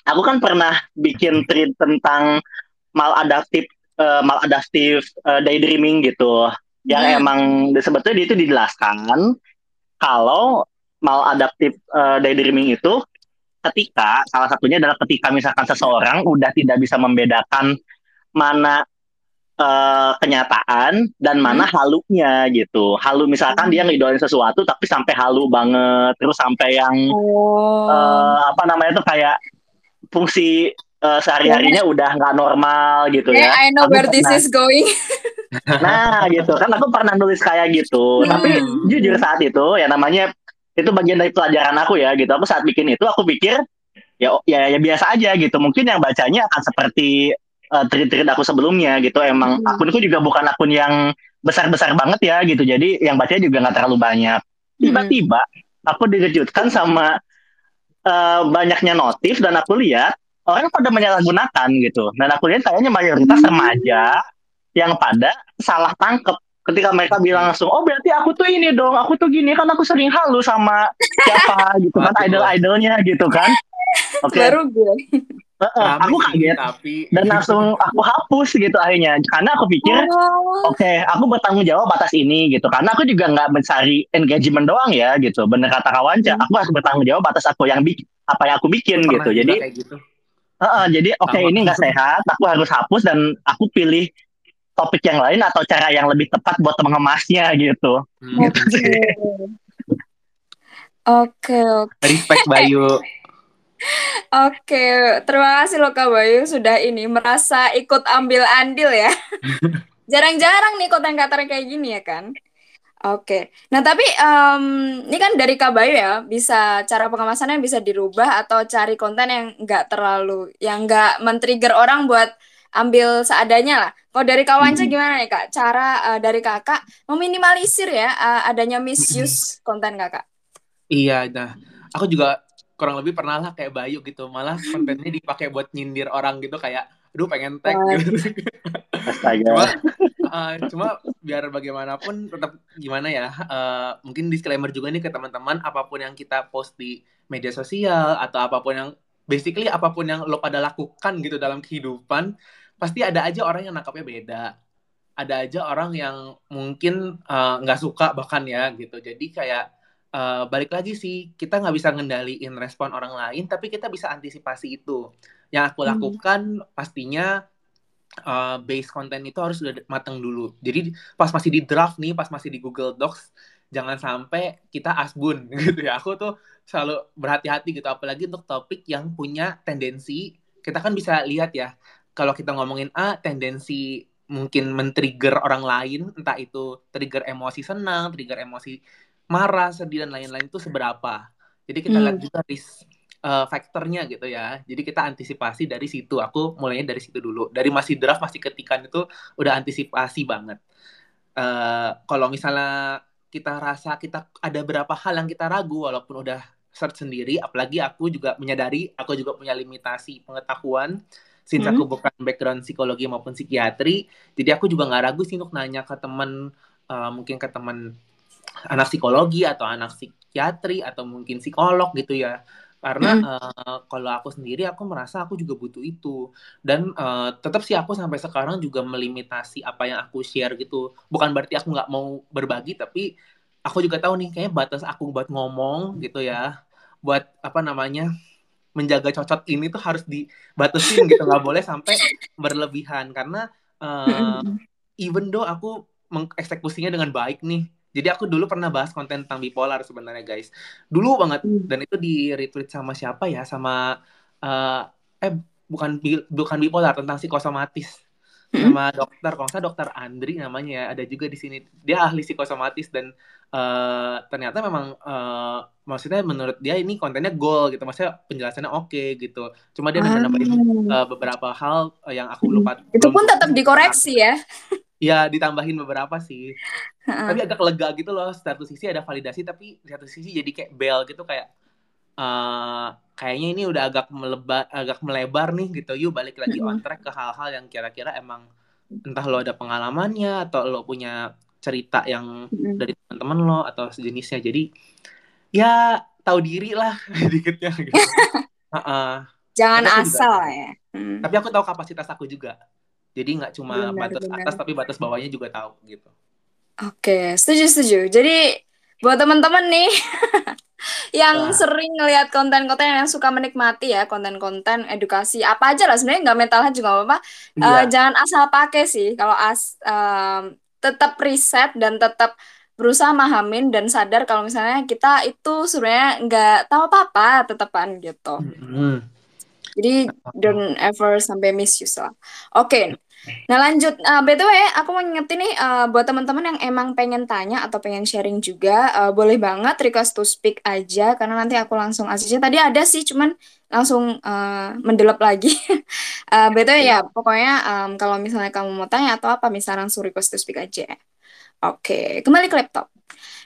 aku kan pernah bikin tweet tentang maladaptif eh, maladaptif eh, daydreaming gitu. Yang Hmm. emang sebetulnya itu dijelaskan kalau maladaptif eh, daydreaming itu ketika salah satunya adalah ketika misalkan seseorang udah tidak bisa membedakan mana eh, kenyataan dan mana halunya gitu. Halu misalkan dia ngidolain sesuatu tapi sampai halu banget, terus sampai yang Oh. eh, apa namanya tuh kayak fungsi eh, sehari-harinya udah nggak normal gitu Okay, ya. I know Aku where this is going. Nah gitu kan aku pernah nulis kayak gitu. Hmm. Tapi jujur saat itu ya namanya itu bagian dari pelajaran aku ya gitu. Aku saat bikin itu aku pikir ya ya, ya biasa aja gitu. Mungkin yang bacanya akan seperti uh, tweet-tweet aku sebelumnya gitu. Emang Hmm. akunku juga bukan akun yang besar-besar banget ya gitu. Jadi yang bacanya juga nggak terlalu banyak. Tiba-tiba aku dikejutkan sama uh, banyaknya notif dan aku lihat orang pada menyalahgunakan gitu. Dan aku lihat kayaknya mayoritas Hmm. remaja yang pada salah tangkep ketika mereka bilang langsung oh berarti aku tuh ini dong aku tuh gini kan aku sering halu sama siapa gitu kan Waduh. idol-idolnya gitu kan oke Baru gue. Heeh, Rame aku kaget tapi dan langsung aku hapus gitu akhirnya karena aku pikir Oh. oke aku bertanggung jawab atas ini gitu karena aku juga nggak mencari engagement doang ya gitu bener kata Kawanca Hmm. aku harus bertanggung jawab atas aku yang bikin apa yang aku bikin pernah gitu jadi kayak gitu. Uh, uh, jadi oke okay, ini nggak sehat, aku harus hapus dan aku pilih topik yang lain atau cara yang lebih tepat buat mengemasnya gitu. Hmm. Gitu sih. Oke, oke. Respect Bayu. Oke, terima kasih loh Kak Bayu sudah ini merasa ikut ambil andil ya. Jarang-jarang nih konten kater kayak gini ya kan. Oke, nah tapi um, ini kan dari Kak Bayu ya, bisa cara pengemasannya bisa dirubah atau cari konten yang nggak terlalu, yang nggak men-trigger orang buat ambil seadanya lah. Kalau dari Kak Wanca hmm. gimana ya Kak? Cara uh, dari Kakak meminimalisir ya uh, adanya misuse konten Kakak? Iya, nah aku juga kurang lebih pernah lah kayak Bayu gitu. Malah kontennya dipakai buat nyindir orang gitu kayak aduh pengen tag gitu. cuma uh, cuma biar bagaimanapun tetap gimana ya uh, mungkin disclaimer juga nih ke teman-teman apa pun yang kita post di media sosial atau apa pun yang basically apa pun yang lo pada lakukan gitu dalam kehidupan pasti ada aja orang yang nangkapnya beda. Ada aja orang yang mungkin eh, nggak uh, suka bahkan ya gitu. Jadi kayak uh, balik lagi sih kita nggak bisa ngendaliin respon orang lain tapi kita bisa antisipasi itu yang aku hmm. lakukan hmm. pastinya uh, base konten itu harus sudah matang dulu jadi pas masih di draft nih pas masih di Google Docs jangan sampai kita asbun gitu ya aku tuh selalu berhati-hati gitu apalagi untuk topik yang punya tendensi kita kan bisa lihat ya kalau kita ngomongin A tendensi mungkin men-trigger orang lain entah itu trigger emosi senang trigger emosi marah, sedih dan lain-lain itu seberapa. Jadi kita hmm. lihat juga risk uh, faktornya gitu ya. Jadi kita antisipasi dari situ. Aku mulainya dari situ dulu. Dari masih draft, masih ketikan itu udah antisipasi banget. Uh, kalau misalnya kita rasa kita ada berapa hal yang kita ragu walaupun udah search sendiri, apalagi aku juga menyadari aku juga punya limitasi pengetahuan since hmm. aku bukan background psikologi maupun psikiatri, jadi aku juga nggak ragu sih untuk nanya ke teman uh, mungkin ke teman anak psikologi atau anak psikiatri atau mungkin psikolog gitu ya. Karena hmm. uh, kalau aku sendiri aku merasa aku juga butuh itu. Dan uh, tetap sih aku sampai sekarang juga melimitasi apa yang aku share gitu. Bukan berarti aku nggak mau berbagi tapi aku juga tahu nih kayaknya batas aku buat ngomong gitu ya buat apa namanya menjaga cocok ini tuh harus dibatasin gitu. Nggak boleh sampai berlebihan. Karena uh, even though aku mengeksekusinya dengan baik nih jadi aku dulu pernah bahas konten tentang bipolar sebenarnya guys. Dulu banget hmm. dan itu di retweet sama siapa ya? Sama uh, eh bukan bukan bipolar tentang psikosomatis. Hmm. Sama dokter, kalau saya dokter Andri namanya ya, ada juga di sini. Dia ahli psikosomatis dan uh, ternyata memang uh, maksudnya menurut dia ini kontennya goal gitu. Maksudnya penjelasannya oke okay, gitu. Cuma dia ah. nambahin uh, beberapa hal yang aku lupa. Itu pun tetap dikoreksi ya. Ya ditambahin beberapa sih. Tapi agak lega gitu loh satu sisi ada validasi tapi di satu sisi jadi kayak bel gitu kayak uh, kayaknya ini udah agak melebar agak melebar nih gitu. Yuk balik lagi on track ke hal-hal yang kira-kira emang entah lo ada pengalamannya atau lo punya cerita yang dari teman-teman lo atau sejenisnya. Jadi ya tahu diri lah dikitnya gitu. uh-uh. jangan asal juga, ya. Hmm. tapi aku tahu kapasitas aku juga jadi nggak cuma benar, batas benar. atas tapi batas bawahnya juga tahu gitu. Oke, setuju setuju. Jadi buat teman-teman nih yang nah. sering ngelihat konten-konten yang suka menikmati ya konten-konten edukasi apa aja lah sebenarnya nggak mental juga apa-apa. Iya. Uh, jangan asal pakai sih. Kalau as um, tetap riset dan tetap berusaha mahamin dan sadar kalau misalnya kita itu sebenarnya nggak tahu apa-apa tetepan gitu. Mm -hmm. Jadi don't ever sampai misuse lah. Oke, okay. Nah lanjut, uh, btw aku mau ngingetin nih uh, buat teman-teman yang emang pengen tanya atau pengen sharing juga, uh, boleh banget request to speak aja karena nanti aku langsung asisnya. Tadi ada sih, cuman langsung uh, mendelep lagi. uh, btw ya, pokoknya um, kalau misalnya kamu mau tanya atau apa, misalnya langsung request to speak aja. Oke, kembali ke laptop.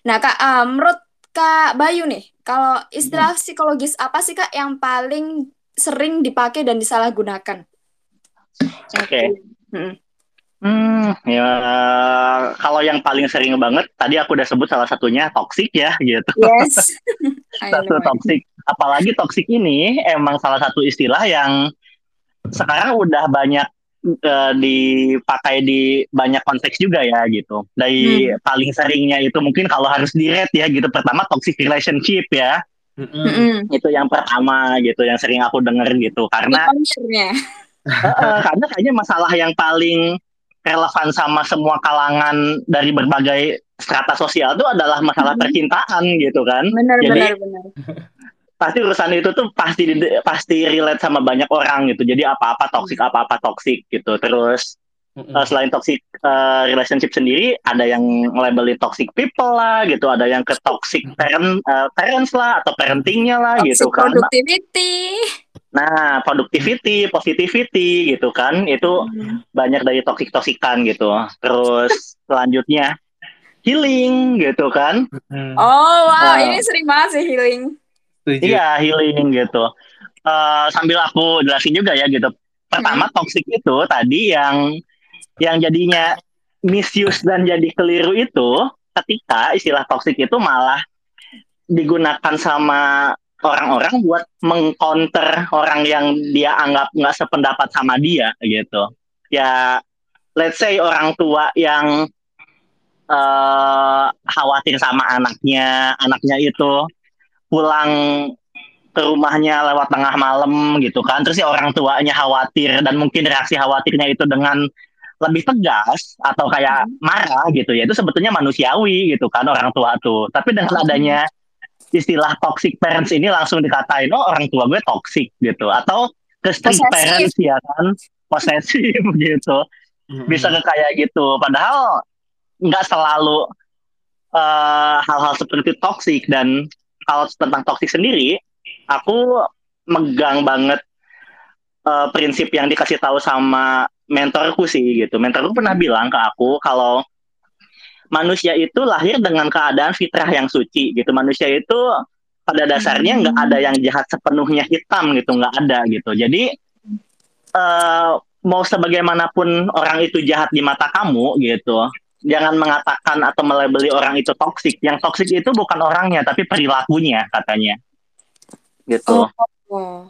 Nah kak, uh, menurut kak Bayu nih, kalau istilah psikologis apa sih kak yang paling sering dipakai dan disalahgunakan? Oke. Okay. Hmm. hmm, ya kalau yang paling sering banget tadi aku udah sebut salah satunya toxic ya gitu. Yes. satu toxic. Apalagi toxic ini emang salah satu istilah yang sekarang udah banyak uh, dipakai di banyak konteks juga ya gitu. Dari hmm. paling seringnya itu mungkin kalau harus di ya gitu. Pertama toxic relationship ya. Mm-mm. Itu yang pertama gitu, yang sering aku denger gitu. Karena eh, karena kayaknya masalah yang paling relevan sama semua kalangan dari berbagai strata sosial itu adalah masalah Mhm. percintaan gitu kan. Benar Jadi benar benar. pasti urusan itu tuh pasti pasti relate sama banyak orang gitu. Jadi apa-apa toxic, apa-apa toxic gitu. Terus Mm-mm. uh, selain toxic uh, relationship sendiri ada yang labelin toxic people lah gitu ada yang ke toxic parent uh, parents lah atau parentingnya lah gitu Toxic kan productivity. nah productivity positivity gitu kan itu Hmm. banyak dari toxic toxikan gitu terus selanjutnya healing gitu kan Mm. Oh wow, Uh, ini sering banget sih healing. Setuju. iya healing gitu Uh, sambil aku jelasin juga ya gitu pertama toxic itu tadi yang yang jadinya misuse dan jadi keliru itu ketika istilah toxic itu malah digunakan sama orang-orang buat mengcounter orang yang dia anggap nggak sependapat sama dia gitu. Ya let's say orang tua yang eh, khawatir sama anaknya anaknya itu pulang ke rumahnya lewat tengah malam gitu kan. Terus si orang tuanya khawatir dan mungkin reaksi khawatirnya itu dengan lebih tegas atau kayak marah gitu ya itu sebetulnya manusiawi gitu kan orang tua tuh. Tapi dengan adanya istilah toxic parents ini langsung dikatain oh orang tua gue toxic gitu. Atau ke strict parents ya kan? Posesif gitu. Mm-mm. bisa ke kayak gitu. Padahal nggak selalu eh, hal-hal seperti itu toxic dan kalau tentang toxic sendiri aku megang banget eh, prinsip yang dikasih tahu sama mentorku sih gitu. Mentorku pernah bilang ke aku kalau manusia itu lahir dengan keadaan fitrah yang suci gitu. Manusia itu pada dasarnya nggak ada yang jahat sepenuhnya hitam gitu. Nggak ada gitu. Jadi eh, mau sebagaimanapun orang itu jahat di mata kamu gitu jangan mengatakan atau melabeli orang itu toksik yang toksik itu bukan orangnya tapi perilakunya katanya. Gitu. Oh.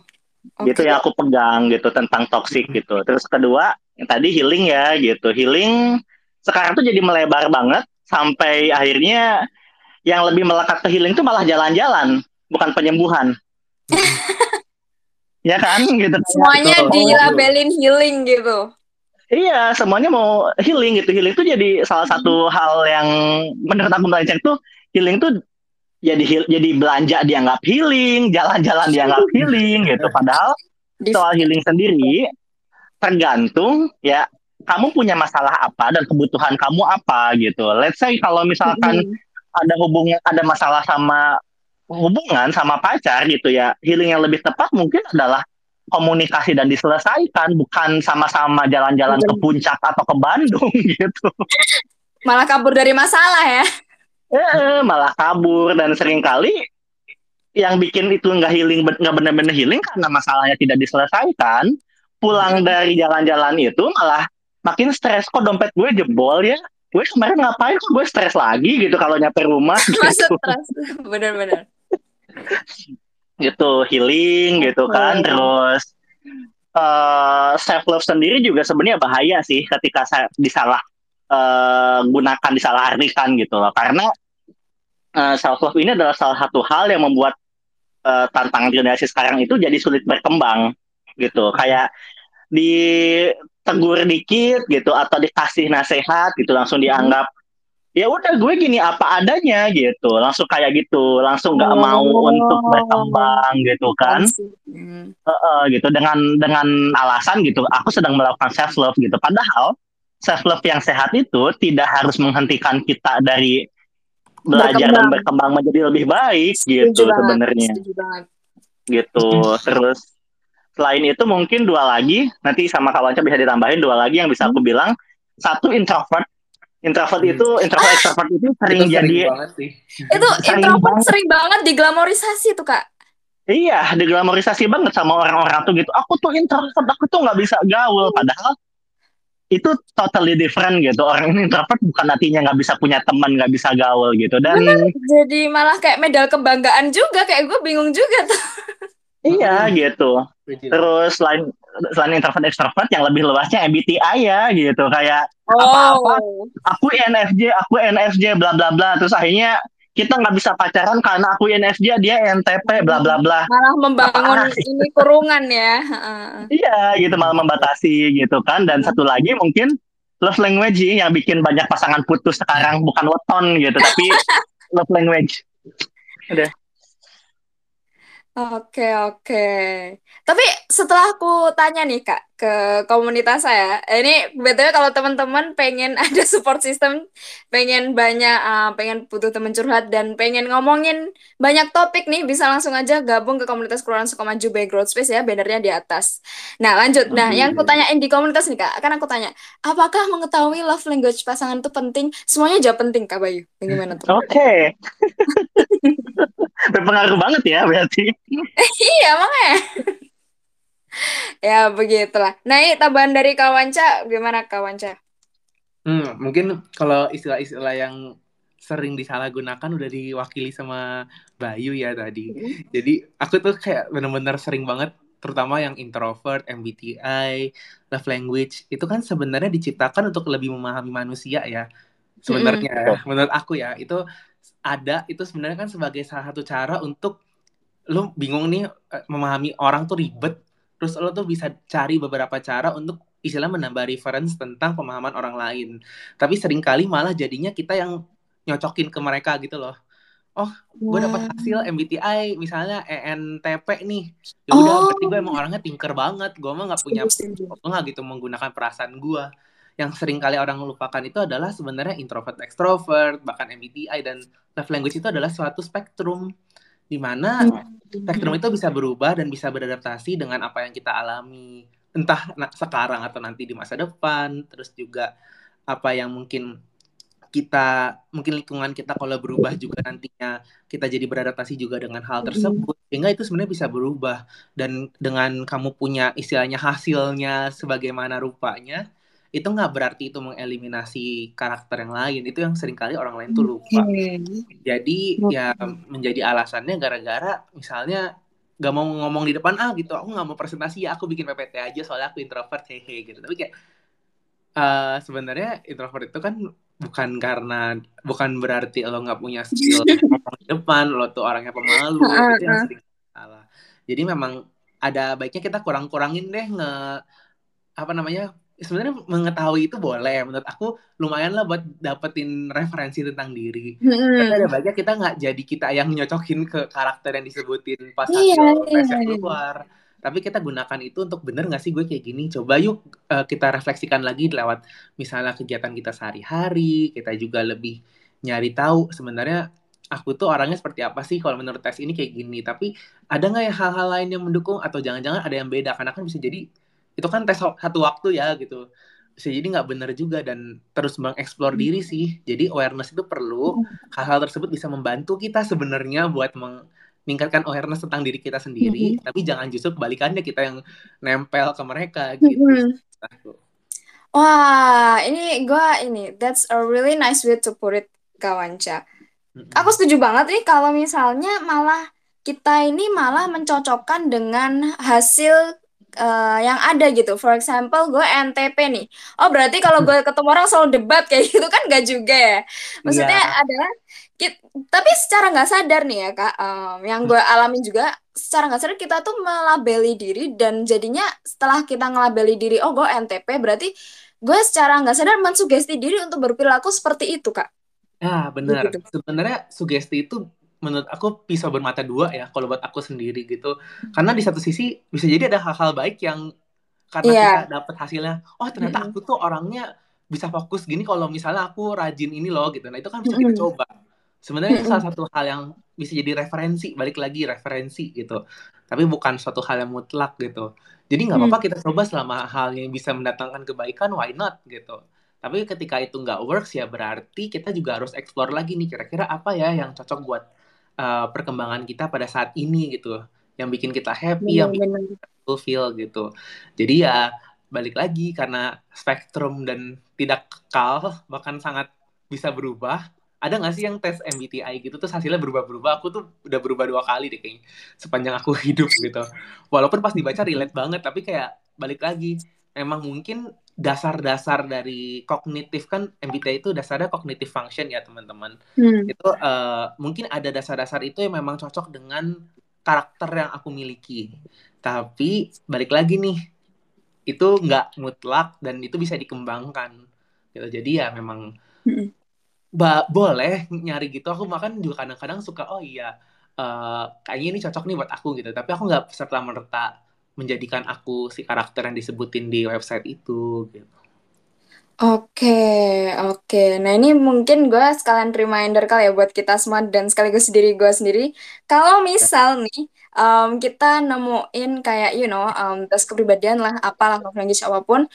gitu yang aku pegang gitu tentang toxic gitu. Terus kedua yang tadi healing ya gitu healing sekarang tuh jadi melebar banget sampai akhirnya yang lebih melekat ke healing tuh malah jalan-jalan bukan penyembuhan ya kan gitu Semuanya Betul. dilabelin healing gitu. Iya, semuanya mau healing gitu. Healing tuh jadi salah satu hal yang menurut aku belajar tuh healing tuh jadi jadi belanja dianggap healing, jalan-jalan dianggap healing gitu. Padahal soal healing sendiri tergantung ya kamu punya masalah apa dan kebutuhan kamu apa gitu. Let's say kalau misalkan Mm. ada hubungan ada masalah sama hubungan sama pacar gitu ya healing yang lebih tepat mungkin adalah komunikasi dan diselesaikan bukan sama-sama jalan-jalan ke puncak atau ke Bandung gitu Malah kabur dari masalah ya. eh, malah kabur dan sering kali yang bikin itu nggak healing nggak benar-benar healing karena masalahnya tidak diselesaikan pulang dari jalan-jalan itu malah makin stres kok dompet gue jebol ya gue kemarin ngapain kok gue stres lagi gitu kalau nyampe rumah gitu. stres. Bener-bener. gitu healing gitu kan Oke. terus self love sendiri juga sebenarnya bahaya sih ketika disalah eh, gunakan disalah artikan gitu loh karena self love ini adalah salah satu hal yang membuat eh, tantangan generasi sekarang itu jadi sulit berkembang gitu kayak ditegur dikit gitu atau dikasih nasihat gitu langsung dianggap ya udah gue gini apa adanya gitu. Langsung kayak gitu langsung nggak mau Oh. untuk berkembang gitu kan. Hmm. Heeh, gitu. Dengan dengan alasan gitu aku sedang melakukan self love gitu. Padahal self love yang sehat itu tidak harus menghentikan kita dari belajar dan berkembang. menjadi lebih baik gitu sebenarnya. gitu terus selain itu mungkin dua lagi nanti sama kawannya bisa ditambahin dua lagi yang bisa aku bilang satu introvert introvert Hmm. itu introvert extrovert itu sering Itu jadi. Itu Sering introvert banget. sering banget diglamorisasi tuh kak. Iya, diglamorisasi banget sama orang-orang tuh gitu. Aku tuh introvert, aku tuh nggak bisa gaul. Padahal itu totally different gitu. Orang ini introvert bukan artinya nggak bisa punya teman, nggak bisa gaul gitu. Dan Jadi malah kayak medal kebanggaan juga. Kayak gue bingung juga tuh. iya Hmm. gitu. Terus selain selain introvert extrovert yang lebih luasnya MBTI ya gitu. Kayak Apa-apa. Oh. aku INFJ, aku NFJ, bla bla bla. Terus akhirnya kita nggak bisa pacaran karena aku INFJ dia NTP bla bla bla malah membangun Apaan? ini kurungan ya iya gitu malah membatasi gitu kan dan satu lagi mungkin love language yang bikin banyak pasangan putus sekarang bukan weton gitu tapi love language udah Oke, oke. Tapi setelah aku tanya nih Kak ke komunitas saya, ini betulnya kalau teman-teman pengen ada support system, pengen banyak, uh, pengen butuh teman curhat dan pengen ngomongin banyak topik nih, bisa langsung aja gabung ke komunitas Kelurahan Sukamaju Growth Space ya, bannernya di atas. Nah lanjut, nah yang aku tanyain di komunitas nih Kak, kan aku tanya, apakah mengetahui love language pasangan itu penting? Semuanya jawab penting Kak Bayu, gimana tuh? oke okay. berpengaruh banget ya berarti. Iya makanya. Ya begitulah. Nah ini tambahan dari kawanca gimana kawanca hmm, mungkin kalau istilah-istilah yang sering disalahgunakan udah diwakili sama Bayu ya tadi. Jadi aku tuh kayak bener-bener sering banget terutama yang introvert, MBTI, love language itu kan sebenarnya diciptakan untuk lebih memahami manusia ya sebenarnya. Mm-hmm. menurut aku ya itu ada itu sebenarnya kan sebagai salah satu cara untuk lo bingung nih eh, memahami orang tuh ribet. Terus lo tuh bisa cari beberapa cara untuk istilah menambah reference tentang pemahaman orang lain. Tapi sering kali malah jadinya kita yang nyocokin ke mereka gitu loh. Oh gue dapat hasil MBTI misalnya ENTP nih. Ya udah oh. berarti gue emang orangnya tinker banget. Gue mah nggak punya gue nggak gitu menggunakan perasaan gue yang sering kali orang lupakan itu adalah sebenarnya introvert extrovert bahkan MBTI dan love language itu adalah suatu spektrum di mana hmm. spektrum itu bisa berubah dan bisa beradaptasi dengan apa yang kita alami entah sekarang atau nanti di masa depan terus juga apa yang mungkin kita mungkin lingkungan kita kalau berubah juga nantinya kita jadi beradaptasi juga dengan hal hmm. tersebut sehingga itu sebenarnya bisa berubah dan dengan kamu punya istilahnya hasilnya sebagaimana rupanya itu nggak berarti itu mengeliminasi karakter yang lain. Itu yang sering kali orang lain tuh lupa. Okay. jadi okay. ya menjadi alasannya gara-gara misalnya nggak mau ngomong di depan ah gitu aku nggak mau presentasi ya aku bikin PPT aja soalnya aku introvert hehe gitu. Tapi kayak uh, sebenarnya introvert itu kan bukan karena bukan berarti lo nggak punya skill ngomong di depan lo tuh orangnya pemalu itu yang sering salah. Jadi memang ada baiknya kita kurang-kurangin deh nge apa namanya sebenarnya mengetahui itu boleh. Menurut aku lumayan lah buat dapetin referensi tentang diri. Hmm. tapi ada banyak kita nggak jadi kita yang nyocokin ke karakter yang disebutin pas iya, hasil iya, iya. keluar. Tapi kita gunakan itu untuk bener nggak sih gue kayak gini? Coba yuk uh, kita refleksikan lagi lewat misalnya kegiatan kita sehari-hari kita juga lebih nyari tahu sebenarnya aku tuh orangnya seperti apa sih kalau menurut tes ini kayak gini. Tapi ada nggak ya hal-hal lain yang mendukung? Atau jangan-jangan ada yang beda? Karena kan bisa jadi itu kan tes satu waktu ya gitu bisa jadi nggak bener juga dan terus mengeksplor diri sih jadi awareness itu perlu hmm. hal-hal tersebut bisa membantu kita sebenarnya buat meningkatkan awareness tentang diri kita sendiri mm-hmm. tapi jangan justru kebalikannya kita yang nempel ke mereka gitu mm-hmm. wah ini gue ini that's a really nice way to put it kawanca mm-hmm. aku setuju banget nih kalau misalnya malah kita ini malah mencocokkan dengan hasil uh, yang ada gitu. For example, gue NTP nih. Oh, berarti kalau gue ketemu orang selalu debat kayak gitu kan gak juga ya. Maksudnya yeah. adalah kita, tapi secara nggak sadar nih ya kak, um, yang gue alami juga secara nggak sadar kita tuh melabeli diri dan jadinya setelah kita ngelabeli diri, oh gue NTP berarti gue secara nggak sadar mensugesti diri untuk berperilaku seperti itu kak. Ya benar. Gitu. Sebenarnya sugesti itu menurut aku pisau bermata dua ya kalau buat aku sendiri gitu. Karena di satu sisi bisa jadi ada hal-hal baik yang karena yeah. kita dapat hasilnya oh ternyata mm -hmm. aku tuh orangnya bisa fokus gini kalau misalnya aku rajin ini loh gitu. Nah itu kan bisa kita coba sebenarnya mm -hmm. itu salah satu hal yang bisa jadi referensi balik lagi referensi gitu. Tapi bukan suatu hal yang mutlak gitu. Jadi nggak apa-apa kita coba selama hal yang bisa mendatangkan kebaikan why not gitu. Tapi ketika itu nggak works ya berarti kita juga harus explore lagi nih kira-kira apa ya yang cocok buat uh, perkembangan kita pada saat ini gitu yang bikin kita happy bener, yang bikin kita fulfill gitu. Jadi ya balik lagi karena spektrum dan tidak kekal bahkan sangat bisa berubah. Ada nggak sih yang tes MBTI gitu terus hasilnya berubah-berubah? Aku tuh udah berubah dua kali deh kayaknya sepanjang aku hidup gitu. Walaupun pas dibaca relate banget tapi kayak balik lagi memang mungkin dasar-dasar dari kognitif kan MBTI itu dasarnya kognitif function ya teman-teman. Hmm. Itu uh, mungkin ada dasar-dasar itu yang memang cocok dengan karakter yang aku miliki. Tapi balik lagi nih, itu nggak mutlak dan itu bisa dikembangkan. Gitu. Jadi ya memang hmm. ba boleh nyari gitu. Aku makan juga kadang-kadang suka oh iya uh, kayaknya ini cocok nih buat aku gitu. Tapi aku nggak serta merta menjadikan aku si karakter yang disebutin di website itu gitu. Oke, oke. Nah ini mungkin gue sekalian reminder kali ya buat kita semua dan sekaligus diri gue sendiri. Kalau misal nih um, kita nemuin kayak you know um, tes kepribadian lah, apalah love language apa pun,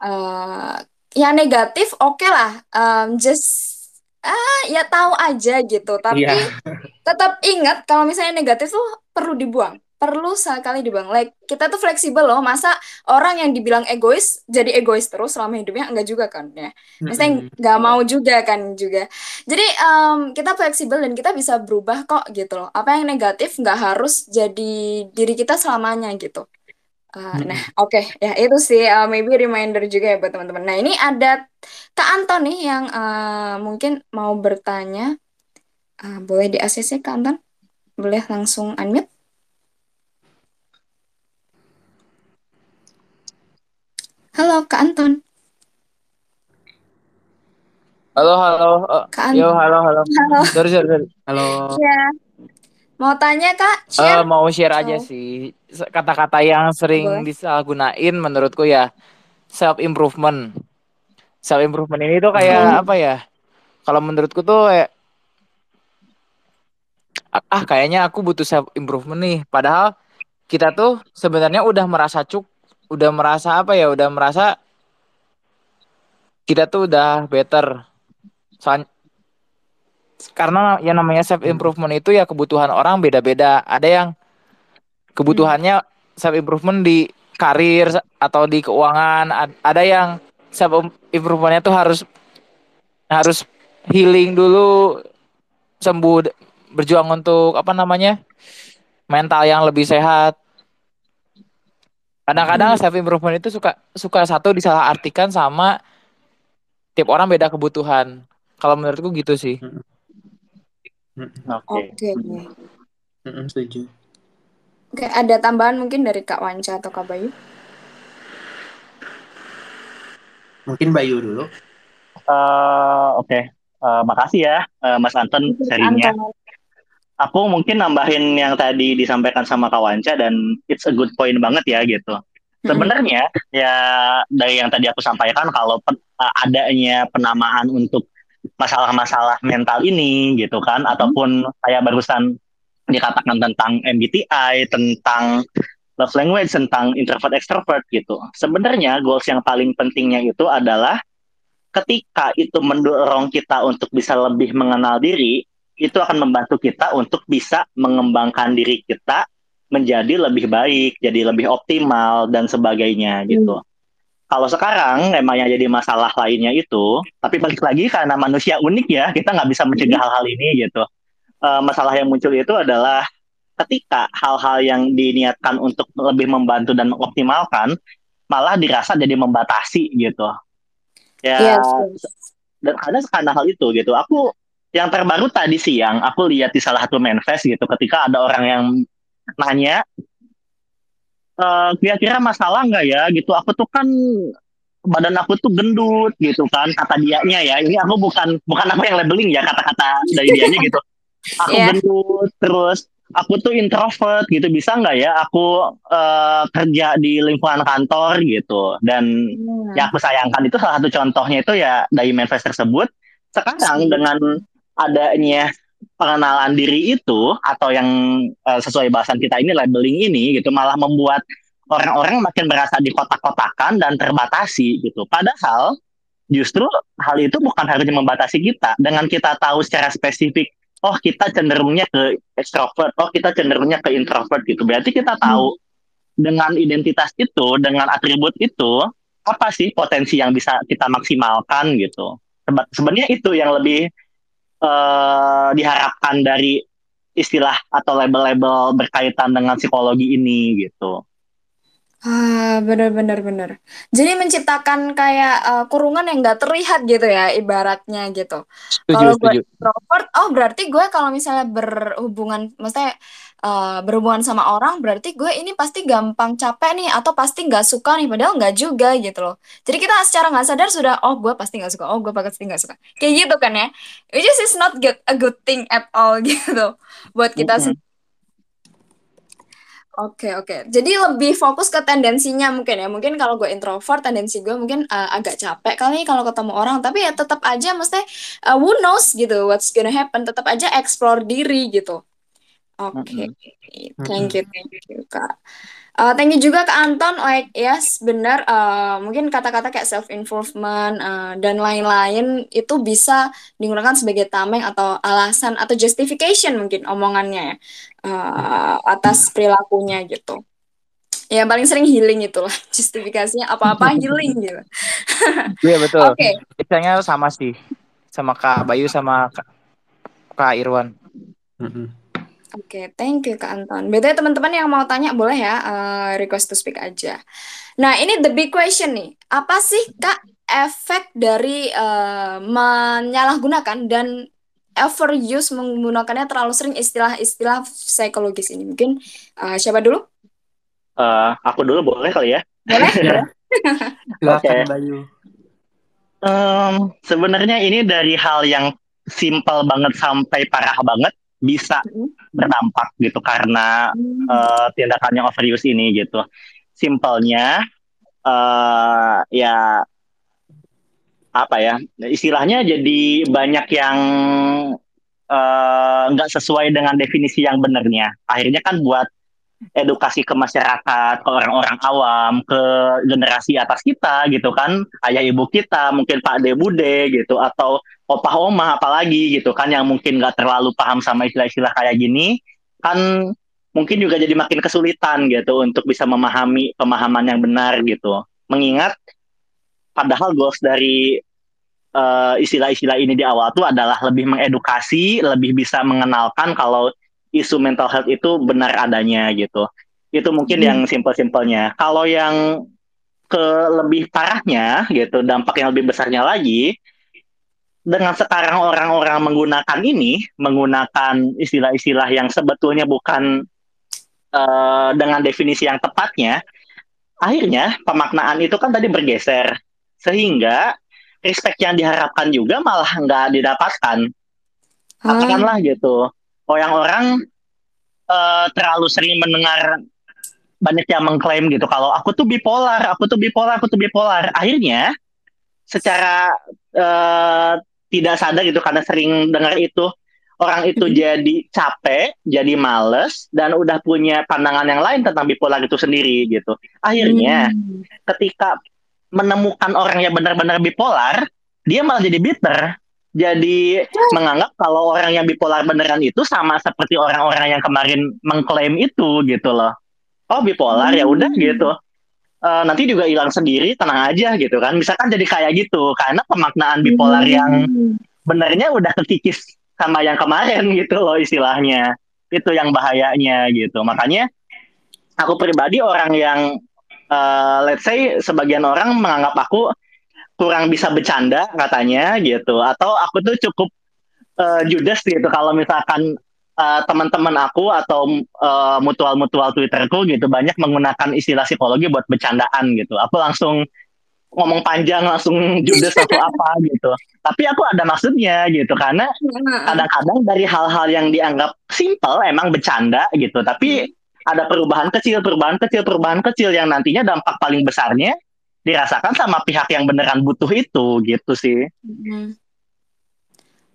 uh, yang negatif oke okay lah, um, just ah ya tahu aja gitu. Tapi yeah. tetap ingat kalau misalnya negatif tuh perlu dibuang perlu sekali dibuang. Like kita tuh fleksibel loh. Masa orang yang dibilang egois jadi egois terus selama hidupnya enggak juga kan ya. Misalnya nggak mau juga kan juga. Jadi um, kita fleksibel dan kita bisa berubah kok gitu loh. Apa yang negatif nggak harus jadi diri kita selamanya gitu. Uh, nah, oke okay. ya itu sih uh, maybe reminder juga ya buat teman-teman. Nah ini ada Kak Anton nih yang uh, mungkin mau bertanya. Uh, boleh di ACC Kak Anton? Boleh langsung unmute? Halo, Kak Anton. Halo, halo. Uh, Kak Anton. Yo, halo, halo. Halo. Sorry, sorry, sorry. Halo. Iya. Mau tanya, Kak? Share? Uh, mau share oh. aja sih. Kata-kata yang sering Boleh. disalahgunain menurutku ya self improvement. Self improvement ini tuh kayak hmm. apa ya? Kalau menurutku tuh kayak ah kayaknya aku butuh self improvement nih. Padahal kita tuh sebenarnya udah merasa cukup udah merasa apa ya udah merasa kita tuh udah better. Soal, karena yang namanya self improvement itu ya kebutuhan orang beda-beda. Ada yang kebutuhannya self improvement di karir atau di keuangan ada yang self improvementnya tuh harus harus healing dulu sembuh berjuang untuk apa namanya mental yang lebih sehat Kadang-kadang self improvement itu suka suka satu disalahartikan sama tiap orang beda kebutuhan. Kalau menurutku gitu sih. Oke. Okay. Okay. Setuju. Oke, ada tambahan mungkin dari Kak Wanca atau Kak Bayu? Mungkin Bayu dulu. Uh, Oke, okay. uh, makasih ya uh, Mas Anton serinya aku mungkin nambahin yang tadi disampaikan sama Kawanca dan it's a good point banget ya gitu. Sebenarnya ya dari yang tadi aku sampaikan kalau pen, adanya penamaan untuk masalah-masalah mental ini gitu kan hmm. ataupun saya barusan dikatakan tentang MBTI, tentang love language, tentang introvert extrovert gitu. Sebenarnya goals yang paling pentingnya itu adalah ketika itu mendorong kita untuk bisa lebih mengenal diri, itu akan membantu kita untuk bisa mengembangkan diri kita menjadi lebih baik, jadi lebih optimal dan sebagainya gitu. Hmm. Kalau sekarang emang yang jadi masalah lainnya itu, tapi balik lagi karena manusia unik ya, kita nggak bisa mencegah hmm. hal-hal ini gitu. Uh, masalah yang muncul itu adalah ketika hal-hal yang diniatkan untuk lebih membantu dan mengoptimalkan malah dirasa jadi membatasi gitu. Ya, yes. dan ada karena hal itu gitu. Aku yang terbaru tadi siang aku lihat di salah satu manifest gitu ketika ada orang yang nanya e, kira-kira masalah nggak ya? Gitu aku tuh kan badan aku tuh gendut gitu kan kata dianya ya. Ini aku bukan bukan apa yang labeling ya kata-kata dari dianya gitu. Aku yeah. gendut terus aku tuh introvert gitu. Bisa nggak ya aku uh, kerja di lingkungan kantor gitu. Dan hmm. yang aku sayangkan itu salah satu contohnya itu ya dari manifest tersebut. Sekarang dengan adanya pengenalan diri itu atau yang uh, sesuai bahasan kita ini labeling ini gitu malah membuat orang-orang makin merasa dikotak-kotakan dan terbatasi gitu. Padahal justru hal itu bukan harusnya membatasi kita. Dengan kita tahu secara spesifik, oh kita cenderungnya ke extrovert, oh kita cenderungnya ke introvert gitu. Berarti kita tahu hmm. dengan identitas itu, dengan atribut itu, apa sih potensi yang bisa kita maksimalkan gitu. Sebenarnya itu yang lebih uh, diharapkan dari istilah atau label-label berkaitan dengan psikologi ini gitu. Ah, bener-bener bener. Jadi menciptakan kayak uh, kurungan yang nggak terlihat gitu ya, ibaratnya gitu. Setuju, Kalau gue introvert, oh berarti gue kalau misalnya berhubungan, maksudnya uh, berhubungan sama orang, berarti gue ini pasti gampang capek nih, atau pasti nggak suka nih, padahal nggak juga gitu loh. Jadi kita secara nggak sadar sudah, oh gue pasti nggak suka, oh gue pasti nggak suka. Kayak gitu kan ya. Which is is not good, a good thing at all gitu buat kita Mm-mm. Oke, oke. Jadi lebih fokus ke tendensinya mungkin ya. Mungkin kalau gue introvert, tendensi gue mungkin uh, agak capek kali kalau ketemu orang. Tapi ya tetap aja mesti uh, who knows gitu what's gonna happen. Tetap aja explore diri gitu. Oke, Mm-mm. thank you, thank you Kak. Uh, thank you juga ke Anton, like yes benar. Uh, mungkin kata-kata kayak self improvement uh, dan lain-lain itu bisa digunakan sebagai tameng atau alasan atau justification mungkin omongannya ya uh, atas perilakunya gitu. Ya paling sering healing itulah justifikasinya apa-apa healing gitu. Iya betul. Oke. Biasanya sama sih, sama Kak Bayu sama Kak, Kak Irwan. Mm-mm. Oke, thank you Kak Anton. Btw teman-teman yang mau tanya boleh ya uh, request to speak aja. Nah ini the big question nih, apa sih Kak efek dari uh, menyalahgunakan dan overuse menggunakannya terlalu sering istilah-istilah psikologis ini? Mungkin uh, siapa dulu? Uh, aku dulu boleh kali ya? Boleh? Silakan. Bayu. Um, sebenarnya ini dari hal yang simpel banget sampai parah banget bisa berdampak gitu karena Hmm. uh, tindakan yang overuse ini gitu. Simpelnya uh, ya apa ya istilahnya jadi banyak yang uh, nggak sesuai dengan definisi yang benarnya. Akhirnya kan buat edukasi ke masyarakat, ke orang-orang awam, ke generasi atas kita gitu kan, ayah ibu kita, mungkin Pak De Bude gitu, atau opah oma apalagi gitu kan, yang mungkin nggak terlalu paham sama istilah-istilah kayak gini, kan mungkin juga jadi makin kesulitan gitu untuk bisa memahami pemahaman yang benar gitu. Mengingat padahal goals dari uh, istilah-istilah ini di awal tuh adalah lebih mengedukasi, lebih bisa mengenalkan kalau isu mental health itu benar adanya gitu. Itu mungkin Hmm. yang simpel-simpelnya. Kalau yang ke lebih parahnya gitu, dampak yang lebih besarnya lagi, dengan sekarang orang-orang menggunakan ini, menggunakan istilah-istilah yang sebetulnya bukan uh, dengan definisi yang tepatnya, akhirnya pemaknaan itu kan tadi bergeser, sehingga respect yang diharapkan juga malah nggak didapatkan. Ah, Katakanlah gitu, orang-orang uh, terlalu sering mendengar banyak yang mengklaim gitu kalau aku tuh bipolar, aku tuh bipolar, aku tuh bipolar. Akhirnya secara uh, tidak sadar gitu karena sering dengar itu orang itu Mhm. jadi capek, jadi males dan udah punya pandangan yang lain tentang bipolar itu sendiri gitu. Akhirnya Hmm. ketika menemukan orang yang benar-benar bipolar, dia malah jadi bitter. Jadi menganggap kalau orang yang bipolar beneran itu sama seperti orang-orang yang kemarin mengklaim itu gitu loh. Oh bipolar ya udah Hmm. gitu. Eh, nanti juga hilang sendiri, tenang aja gitu kan. Misalkan jadi kayak gitu karena pemaknaan bipolar yang Hmm. benernya udah kekikis sama yang kemarin gitu loh istilahnya. Itu yang bahayanya gitu. Makanya aku pribadi orang yang eh, let's say sebagian orang menganggap aku kurang bisa bercanda katanya gitu. Atau aku tuh cukup uh, judes gitu kalau misalkan uh, teman-teman aku atau uh, mutual-mutual Twitterku gitu banyak menggunakan istilah psikologi buat bercandaan gitu. Aku langsung ngomong panjang langsung judes atau apa gitu. Tapi aku ada maksudnya gitu karena kadang-kadang dari hal-hal yang dianggap simple emang bercanda gitu. Tapi ada perubahan kecil perubahan kecil perubahan kecil yang nantinya dampak paling besarnya dirasakan sama pihak yang beneran butuh itu gitu sih. Hmm.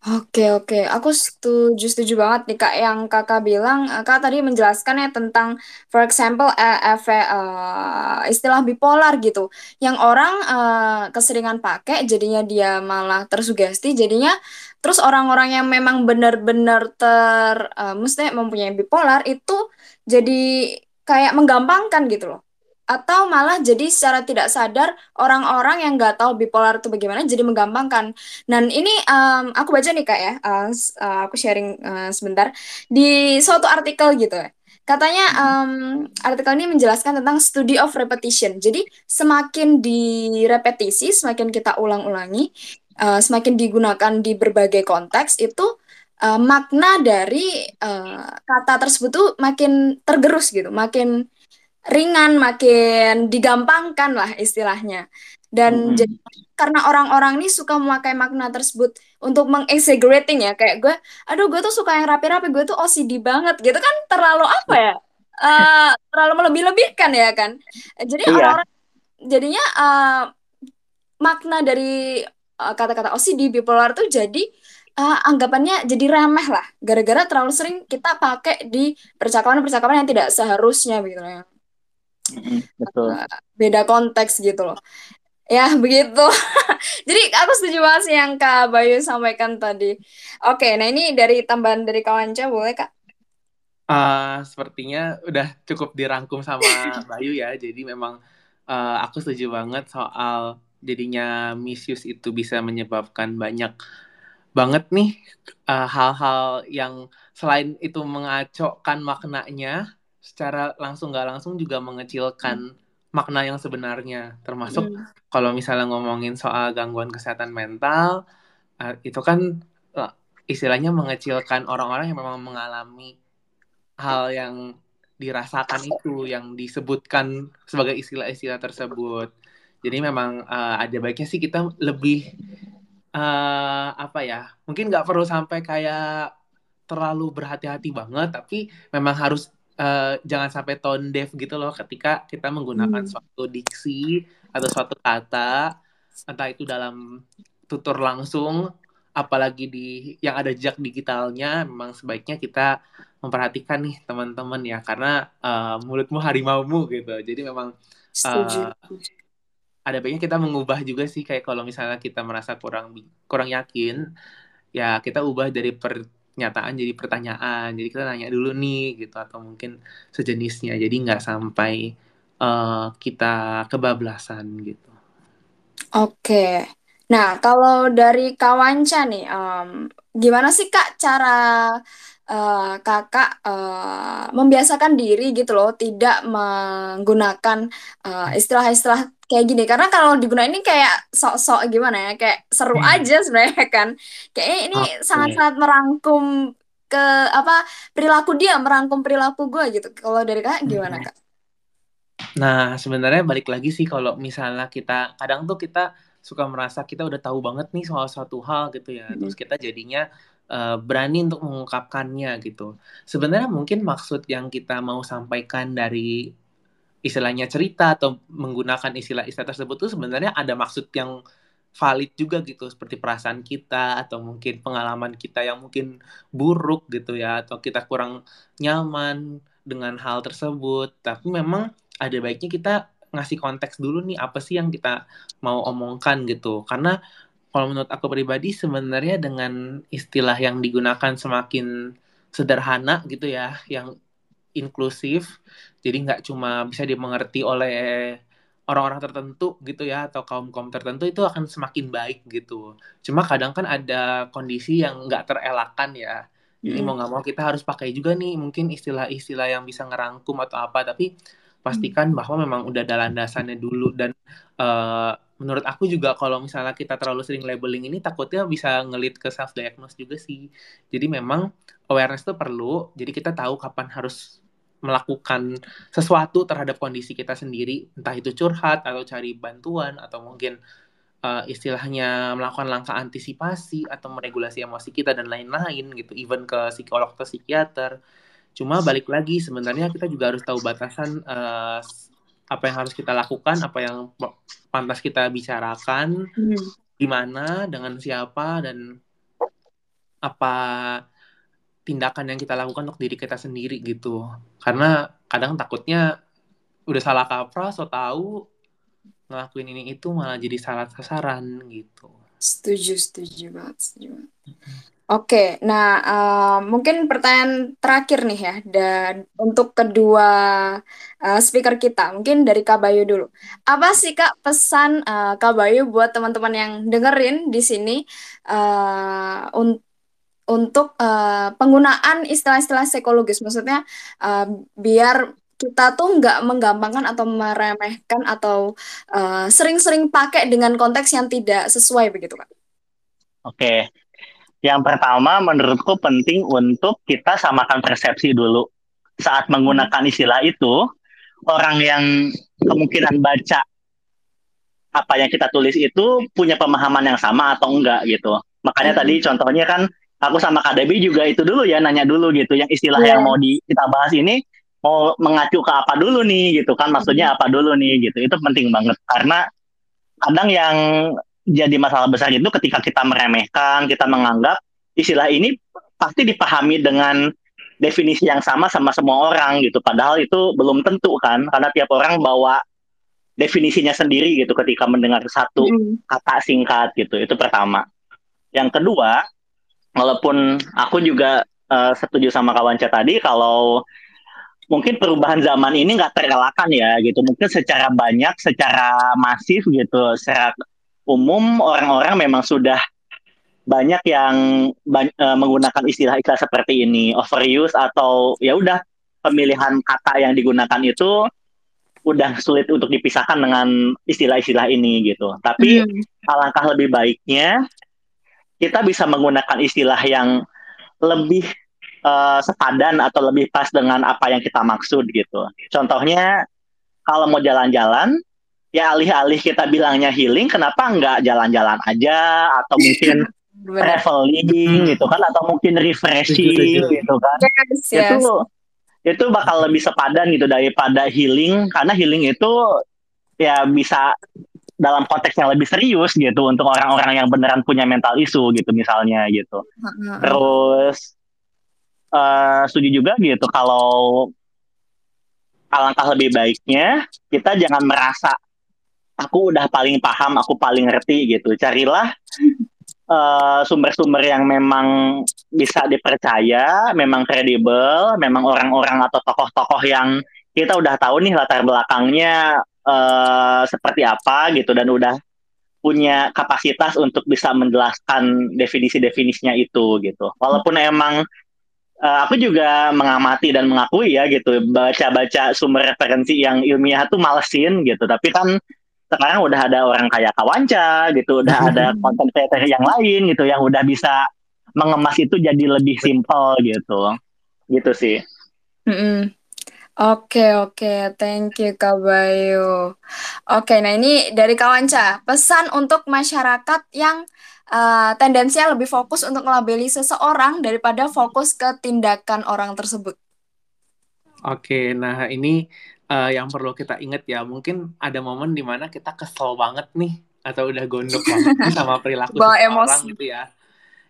Oke oke, aku setuju setuju banget nih kak yang kakak bilang. Eh, Kak tadi menjelaskan ya tentang, for example, eh, efek eh, istilah bipolar gitu, yang orang eh, keseringan pakai, jadinya dia malah tersugesti, jadinya terus orang-orang yang memang benar-benar ter, eh, mesti mempunyai bipolar itu jadi kayak menggampangkan gitu loh atau malah jadi secara tidak sadar orang-orang yang nggak tahu bipolar itu bagaimana jadi menggampangkan. Dan ini um, aku baca nih kak ya, uh, uh, aku sharing uh, sebentar di suatu artikel gitu ya. Katanya um, artikel ini menjelaskan tentang study of repetition. Jadi semakin direpetisi, semakin kita ulang-ulangi, uh, semakin digunakan di berbagai konteks itu uh, makna dari uh, kata tersebut tuh makin tergerus gitu, makin ringan, makin digampangkan lah istilahnya. Dan Mm-mm. jadi karena orang-orang ini suka memakai makna tersebut untuk mengexaggerating ya, kayak gue, aduh gue tuh suka yang rapi-rapi, gue tuh OCD banget gitu kan terlalu apa ya? Uh, terlalu melebih-lebihkan ya kan. Jadi Iya. orang-orang jadinya uh, makna dari uh, kata-kata OCD bipolar tuh jadi uh, anggapannya jadi remeh lah gara-gara terlalu sering kita pakai di percakapan-percakapan yang tidak seharusnya gitu ya Betul. Uh, beda konteks gitu loh. Ya begitu. Jadi aku setuju banget sih yang Kak Bayu sampaikan tadi. Oke nah ini dari tambahan dari kawanca boleh Kak? Uh, sepertinya udah cukup dirangkum sama Bayu ya. Jadi memang uh, aku setuju banget soal jadinya misuse itu bisa menyebabkan banyak banget nih uh, hal-hal yang selain itu mengacaukan maknanya, secara langsung nggak langsung juga mengecilkan makna yang sebenarnya. Termasuk Hmm. kalau misalnya ngomongin soal gangguan kesehatan mental, uh, itu kan uh, istilahnya mengecilkan orang-orang yang memang mengalami hal yang dirasakan itu yang disebutkan sebagai istilah-istilah tersebut. Jadi memang uh, ada baiknya sih kita lebih uh, apa ya? Mungkin nggak perlu sampai kayak terlalu berhati-hati banget, tapi memang harus uh, jangan sampai tone deaf gitu loh ketika kita menggunakan Hmm. suatu diksi atau suatu kata, entah itu dalam tutur langsung, apalagi di yang ada jejak digitalnya, memang sebaiknya kita memperhatikan nih teman-teman ya, karena uh, mulutmu harimaumu gitu. Jadi memang uh, ada baiknya kita mengubah juga sih kayak kalau misalnya kita merasa kurang kurang yakin, ya kita ubah dari pernyataan jadi pertanyaan. Jadi kita nanya dulu nih gitu atau mungkin sejenisnya. Jadi nggak sampai uh, kita kebablasan gitu. Oke. Nah, kalau dari Kawanca nih, um, gimana sih Kak cara uh, Kakak uh, membiasakan diri gitu loh, tidak menggunakan uh, istilah-istilah kayak gini? Karena kalau digunakan ini kayak sok-sok gimana ya, kayak seru Hmm. aja sebenarnya kan. Kayaknya ini sangat-sangat merangkum ke apa perilaku dia, merangkum perilaku gue gitu. Kalau dari Kak gimana Hmm. Kak? Nah, sebenarnya balik lagi sih kalau misalnya kita kadang tuh kita suka merasa kita udah tahu banget nih soal suatu hal gitu ya. Hmm. Terus kita jadinya uh, berani untuk mengungkapkannya gitu. Sebenarnya mungkin maksud yang kita mau sampaikan dari istilahnya cerita atau menggunakan istilah-istilah tersebut tuh sebenarnya ada maksud yang valid juga gitu seperti perasaan kita atau mungkin pengalaman kita yang mungkin buruk gitu ya atau kita kurang nyaman dengan hal tersebut. Tapi memang ada baiknya kita ngasih konteks dulu nih apa sih yang kita mau omongkan gitu. Karena kalau menurut aku pribadi sebenarnya dengan istilah yang digunakan semakin sederhana gitu ya, yang inklusif, jadi nggak cuma bisa dimengerti oleh orang-orang tertentu gitu ya atau kaum kaum tertentu itu akan semakin baik gitu. Cuma kadang kan ada kondisi yang nggak terelakkan ya. Jadi Hmm. mau nggak mau kita harus pakai juga nih mungkin istilah-istilah yang bisa ngerangkum atau apa. Tapi pastikan bahwa memang udah ada landasannya dulu dan uh, menurut aku juga kalau misalnya kita terlalu sering labeling ini takutnya bisa ngelit ke self diagnose juga sih. Jadi memang awareness itu perlu. Jadi kita tahu kapan harus melakukan sesuatu terhadap kondisi kita sendiri, entah itu curhat atau cari bantuan atau mungkin uh, istilahnya melakukan langkah antisipasi atau meregulasi emosi kita dan lain-lain gitu, even ke psikolog atau psikiater. Cuma balik lagi sebenarnya kita juga harus tahu batasan uh, apa yang harus kita lakukan, apa yang pantas kita bicarakan, Hmm. gimana, dengan siapa dan apa tindakan yang kita lakukan untuk diri kita sendiri gitu. Karena kadang takutnya udah salah kaprah, so tahu ngelakuin ini itu malah jadi salah sasaran gitu. Setuju, setuju banget, setuju banget. Oke, nah uh, mungkin pertanyaan terakhir nih ya, dan untuk kedua uh, speaker kita, mungkin dari Kak Bayu dulu. Apa sih Kak pesan uh, Kak Bayu buat teman-teman yang dengerin di sini uh, un untuk uh, penggunaan istilah-istilah psikologis. Maksudnya uh, biar kita tuh nggak menggampangkan atau meremehkan atau sering sering-sering pakai dengan konteks yang tidak sesuai begitu kan? Oke, yang pertama menurutku penting untuk kita samakan persepsi dulu saat menggunakan istilah itu orang yang kemungkinan baca apa yang kita tulis itu punya pemahaman yang sama atau enggak gitu. Makanya hmm. tadi contohnya kan aku sama KDB juga itu dulu ya nanya dulu gitu yang istilah yeah. yang mau di kita bahas ini mau mengacu ke apa dulu nih gitu kan maksudnya apa dulu nih gitu. Itu penting banget karena kadang yang jadi masalah besar itu ketika kita meremehkan, kita menganggap istilah ini pasti dipahami dengan definisi yang sama sama semua orang gitu. Padahal itu belum tentu kan karena tiap orang bawa definisinya sendiri gitu ketika mendengar satu mm. kata singkat gitu. Itu pertama. Yang kedua, walaupun aku juga uh, setuju sama kawan chat tadi kalau mungkin perubahan zaman ini nggak terelakkan ya gitu. Mungkin secara banyak, secara masif gitu, secara umum orang-orang memang sudah banyak yang bany uh, menggunakan istilah-istilah seperti ini overuse atau ya udah pemilihan kata yang digunakan itu udah sulit untuk dipisahkan dengan istilah-istilah ini gitu. Tapi hmm. alangkah lebih baiknya kita bisa menggunakan istilah yang lebih uh, sepadan atau lebih pas dengan apa yang kita maksud gitu. Contohnya kalau mau jalan-jalan ya alih-alih kita bilangnya healing, kenapa nggak jalan-jalan aja atau mungkin traveling gitu kan atau mungkin refreshing gitu kan. Yes, yes. Itu itu bakal lebih sepadan gitu daripada healing karena healing itu ya bisa dalam konteks yang lebih serius gitu untuk orang-orang yang beneran punya mental isu gitu misalnya gitu. Terus uh, setuju juga gitu kalau alangkah lebih baiknya kita jangan merasa aku udah paling paham, aku paling ngerti gitu. Carilah Eh, sumber-sumber uh, yang memang bisa dipercaya, memang kredibel, memang orang-orang atau tokoh-tokoh yang kita udah tahu nih latar belakangnya uh, seperti apa gitu dan udah punya kapasitas untuk bisa menjelaskan definisi-definisinya itu gitu. Walaupun emang uh, aku juga mengamati dan mengakui ya gitu baca-baca sumber referensi yang ilmiah tuh malesin gitu, tapi kan sekarang udah ada orang kayak Kawanca gitu, udah ada konten creator yang lain gitu yang udah bisa mengemas itu jadi lebih simpel gitu. Gitu sih. Mm -mm. Oke, oke. Thank you, Kak Bayu. Oke, nah ini dari Kawanca. Pesan untuk masyarakat yang uh, tendensinya lebih fokus untuk melabeli seseorang daripada fokus ke tindakan orang tersebut. Oke, nah ini uh, yang perlu kita ingat ya mungkin ada momen di mana kita kesel banget nih atau udah gondok banget sama perilaku orang gitu ya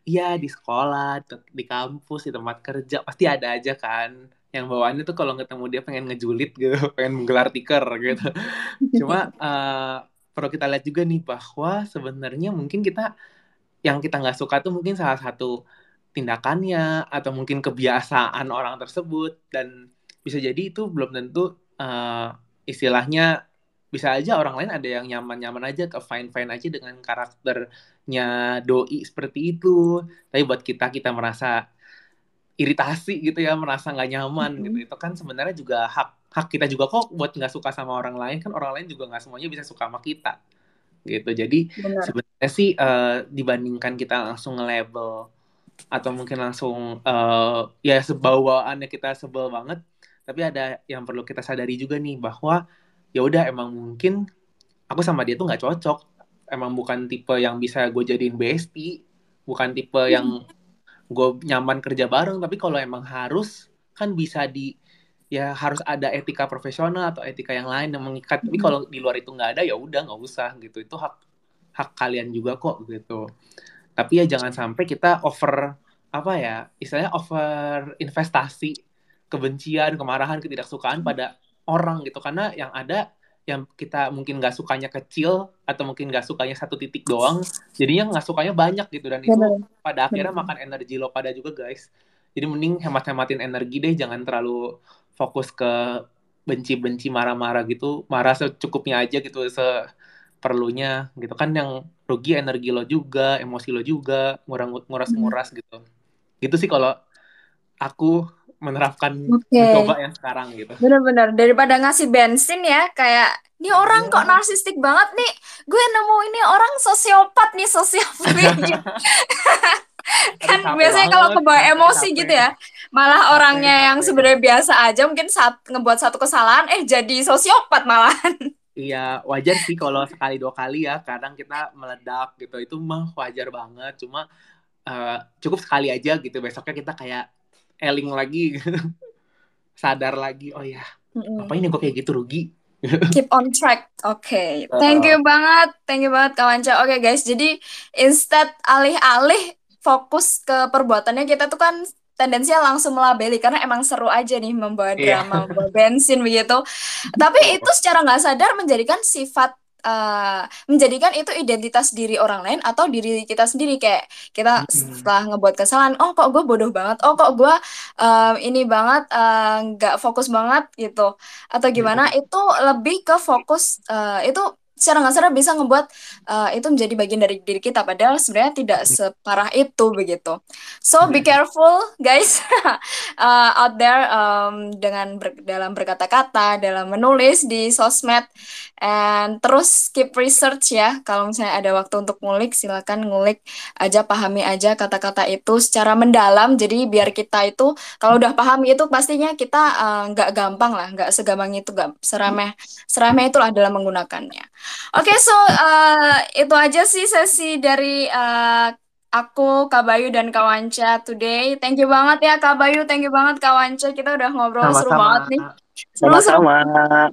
iya di sekolah di kampus di tempat kerja pasti ada aja kan yang bawaannya tuh kalau ketemu dia pengen ngejulit gitu pengen menggelar tiker gitu. Cuma uh, perlu kita lihat juga nih bahwa sebenarnya mungkin kita yang kita nggak suka tuh mungkin salah satu tindakannya atau mungkin kebiasaan orang tersebut. Dan bisa jadi itu belum tentu uh, istilahnya bisa aja orang lain ada yang nyaman-nyaman aja ke fine-fine aja dengan karakternya doi seperti itu. Tapi buat kita kita merasa iritasi gitu ya merasa nggak nyaman mm -hmm. gitu itu kan sebenarnya juga hak hak kita juga kok buat nggak suka sama orang lain kan orang lain juga nggak semuanya bisa suka sama kita gitu jadi sebenarnya sih uh, dibandingkan kita langsung nge-label atau mungkin langsung uh, ya sebawaannya kita sebel banget tapi ada yang perlu kita sadari juga nih bahwa ya udah emang mungkin aku sama dia tuh nggak cocok emang bukan tipe yang bisa gue jadiin bestie bukan tipe hmm. Gue nyaman kerja bareng tapi kalau emang harus kan bisa di ya harus ada etika profesional atau etika yang lain yang mengikat. Tapi kalau di luar itu nggak ada ya udah nggak usah gitu. Itu hak hak kalian juga kok gitu. Tapi ya jangan sampai kita over apa ya istilahnya over investasi kebencian, kemarahan, ketidaksukaan pada orang gitu. Karena yang ada yang kita mungkin nggak sukanya kecil atau mungkin nggak sukanya satu titik doang jadinya nggak sukanya banyak gitu. Dan itu pada akhirnya makan energi lo pada juga guys. Jadi mending hemat-hematin energi deh jangan terlalu fokus ke benci-benci marah-marah gitu. Marah secukupnya aja gitu seperlunya gitu. Kan yang rugi energi lo juga emosi lo juga nguras-nguras gitu. Gitu sih kalau aku menerapkan Oke. mencoba yang sekarang gitu Bener-bener daripada ngasih bensin ya kayak ini orang Iya. kok narsistik banget nih. Gue nemu ini orang sosiopat nih sosiopat kan biasanya kalau kebawa emosi capek. gitu ya. Malah Capek, orangnya yang capek. sebenarnya biasa aja mungkin saat ngebuat satu kesalahan eh jadi sosiopat malahan. Iya, wajar sih kalau sekali dua kali ya. Kadang kita meledak gitu. Itu mah wajar banget. Cuma eh, cukup sekali aja gitu. Besoknya kita kayak eling lagi. Sadar lagi. Oh ya, Mm-mm. apa ini gue kayak gitu rugi? Keep on track. Oke, thank you banget. Thank you banget Kawanca. Oke guys, jadi instead alih-alih fokus ke perbuatannya kita tuh kan tendensinya langsung melabeli karena emang seru aja nih membawa Iya. drama, membawa bensin begitu. Tapi itu secara nggak sadar menjadikan sifat eh, menjadikan itu identitas diri orang lain atau diri kita sendiri. Kayak kita setelah ngebuat kesalahan, oh kok gue bodoh banget, oh kok gue eh, ini banget eh, nggak fokus banget gitu. Atau gimana itu lebih ke fokus eh, itu secara nggak sadar bisa ngebuat eh, itu menjadi bagian dari diri kita padahal sebenarnya tidak separah itu begitu. So be careful guys eh, out there em, dengan ber- dalam berkata-kata dalam menulis di sosmed. And terus keep research ya kalau misalnya ada waktu untuk ngulik silakan ngulik aja pahami aja kata-kata itu secara mendalam. Jadi biar kita itu kalau udah paham itu pastinya kita eh, nggak gampang lah nggak segampang itu nggak seremeh seremeh itulah dalam menggunakannya oke so eh, itu aja sih sesi dari eh, aku Kak Bayu dan Kak Wanca today thank you banget ya Kak Bayu thank you banget Kak Wanca kita udah ngobrol seru Sama-sama. banget nih seru seru Sama-sama.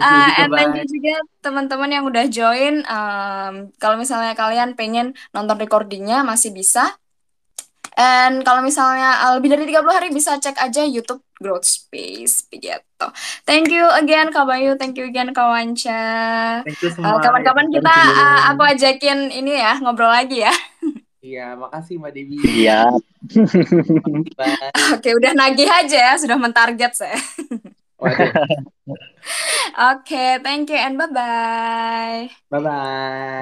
Uh, juga, and thank you juga teman-teman yang udah join. Um, kalau misalnya kalian pengen nonton recordingnya masih bisa. And kalau misalnya uh, lebih dari 30 hari bisa cek aja YouTube Growth Space begitu. Thank you again Kak Bayu, thank you again Kak Wanca. Thank you Uh, semua. kapan-kapan Thank kita uh, aku ajakin ini ya ngobrol lagi ya. Iya, makasih Mbak Dewi. Iya. Oke, udah nagih aja ya, sudah mentarget saya. Oke, thank you and bye-bye. Bye-bye.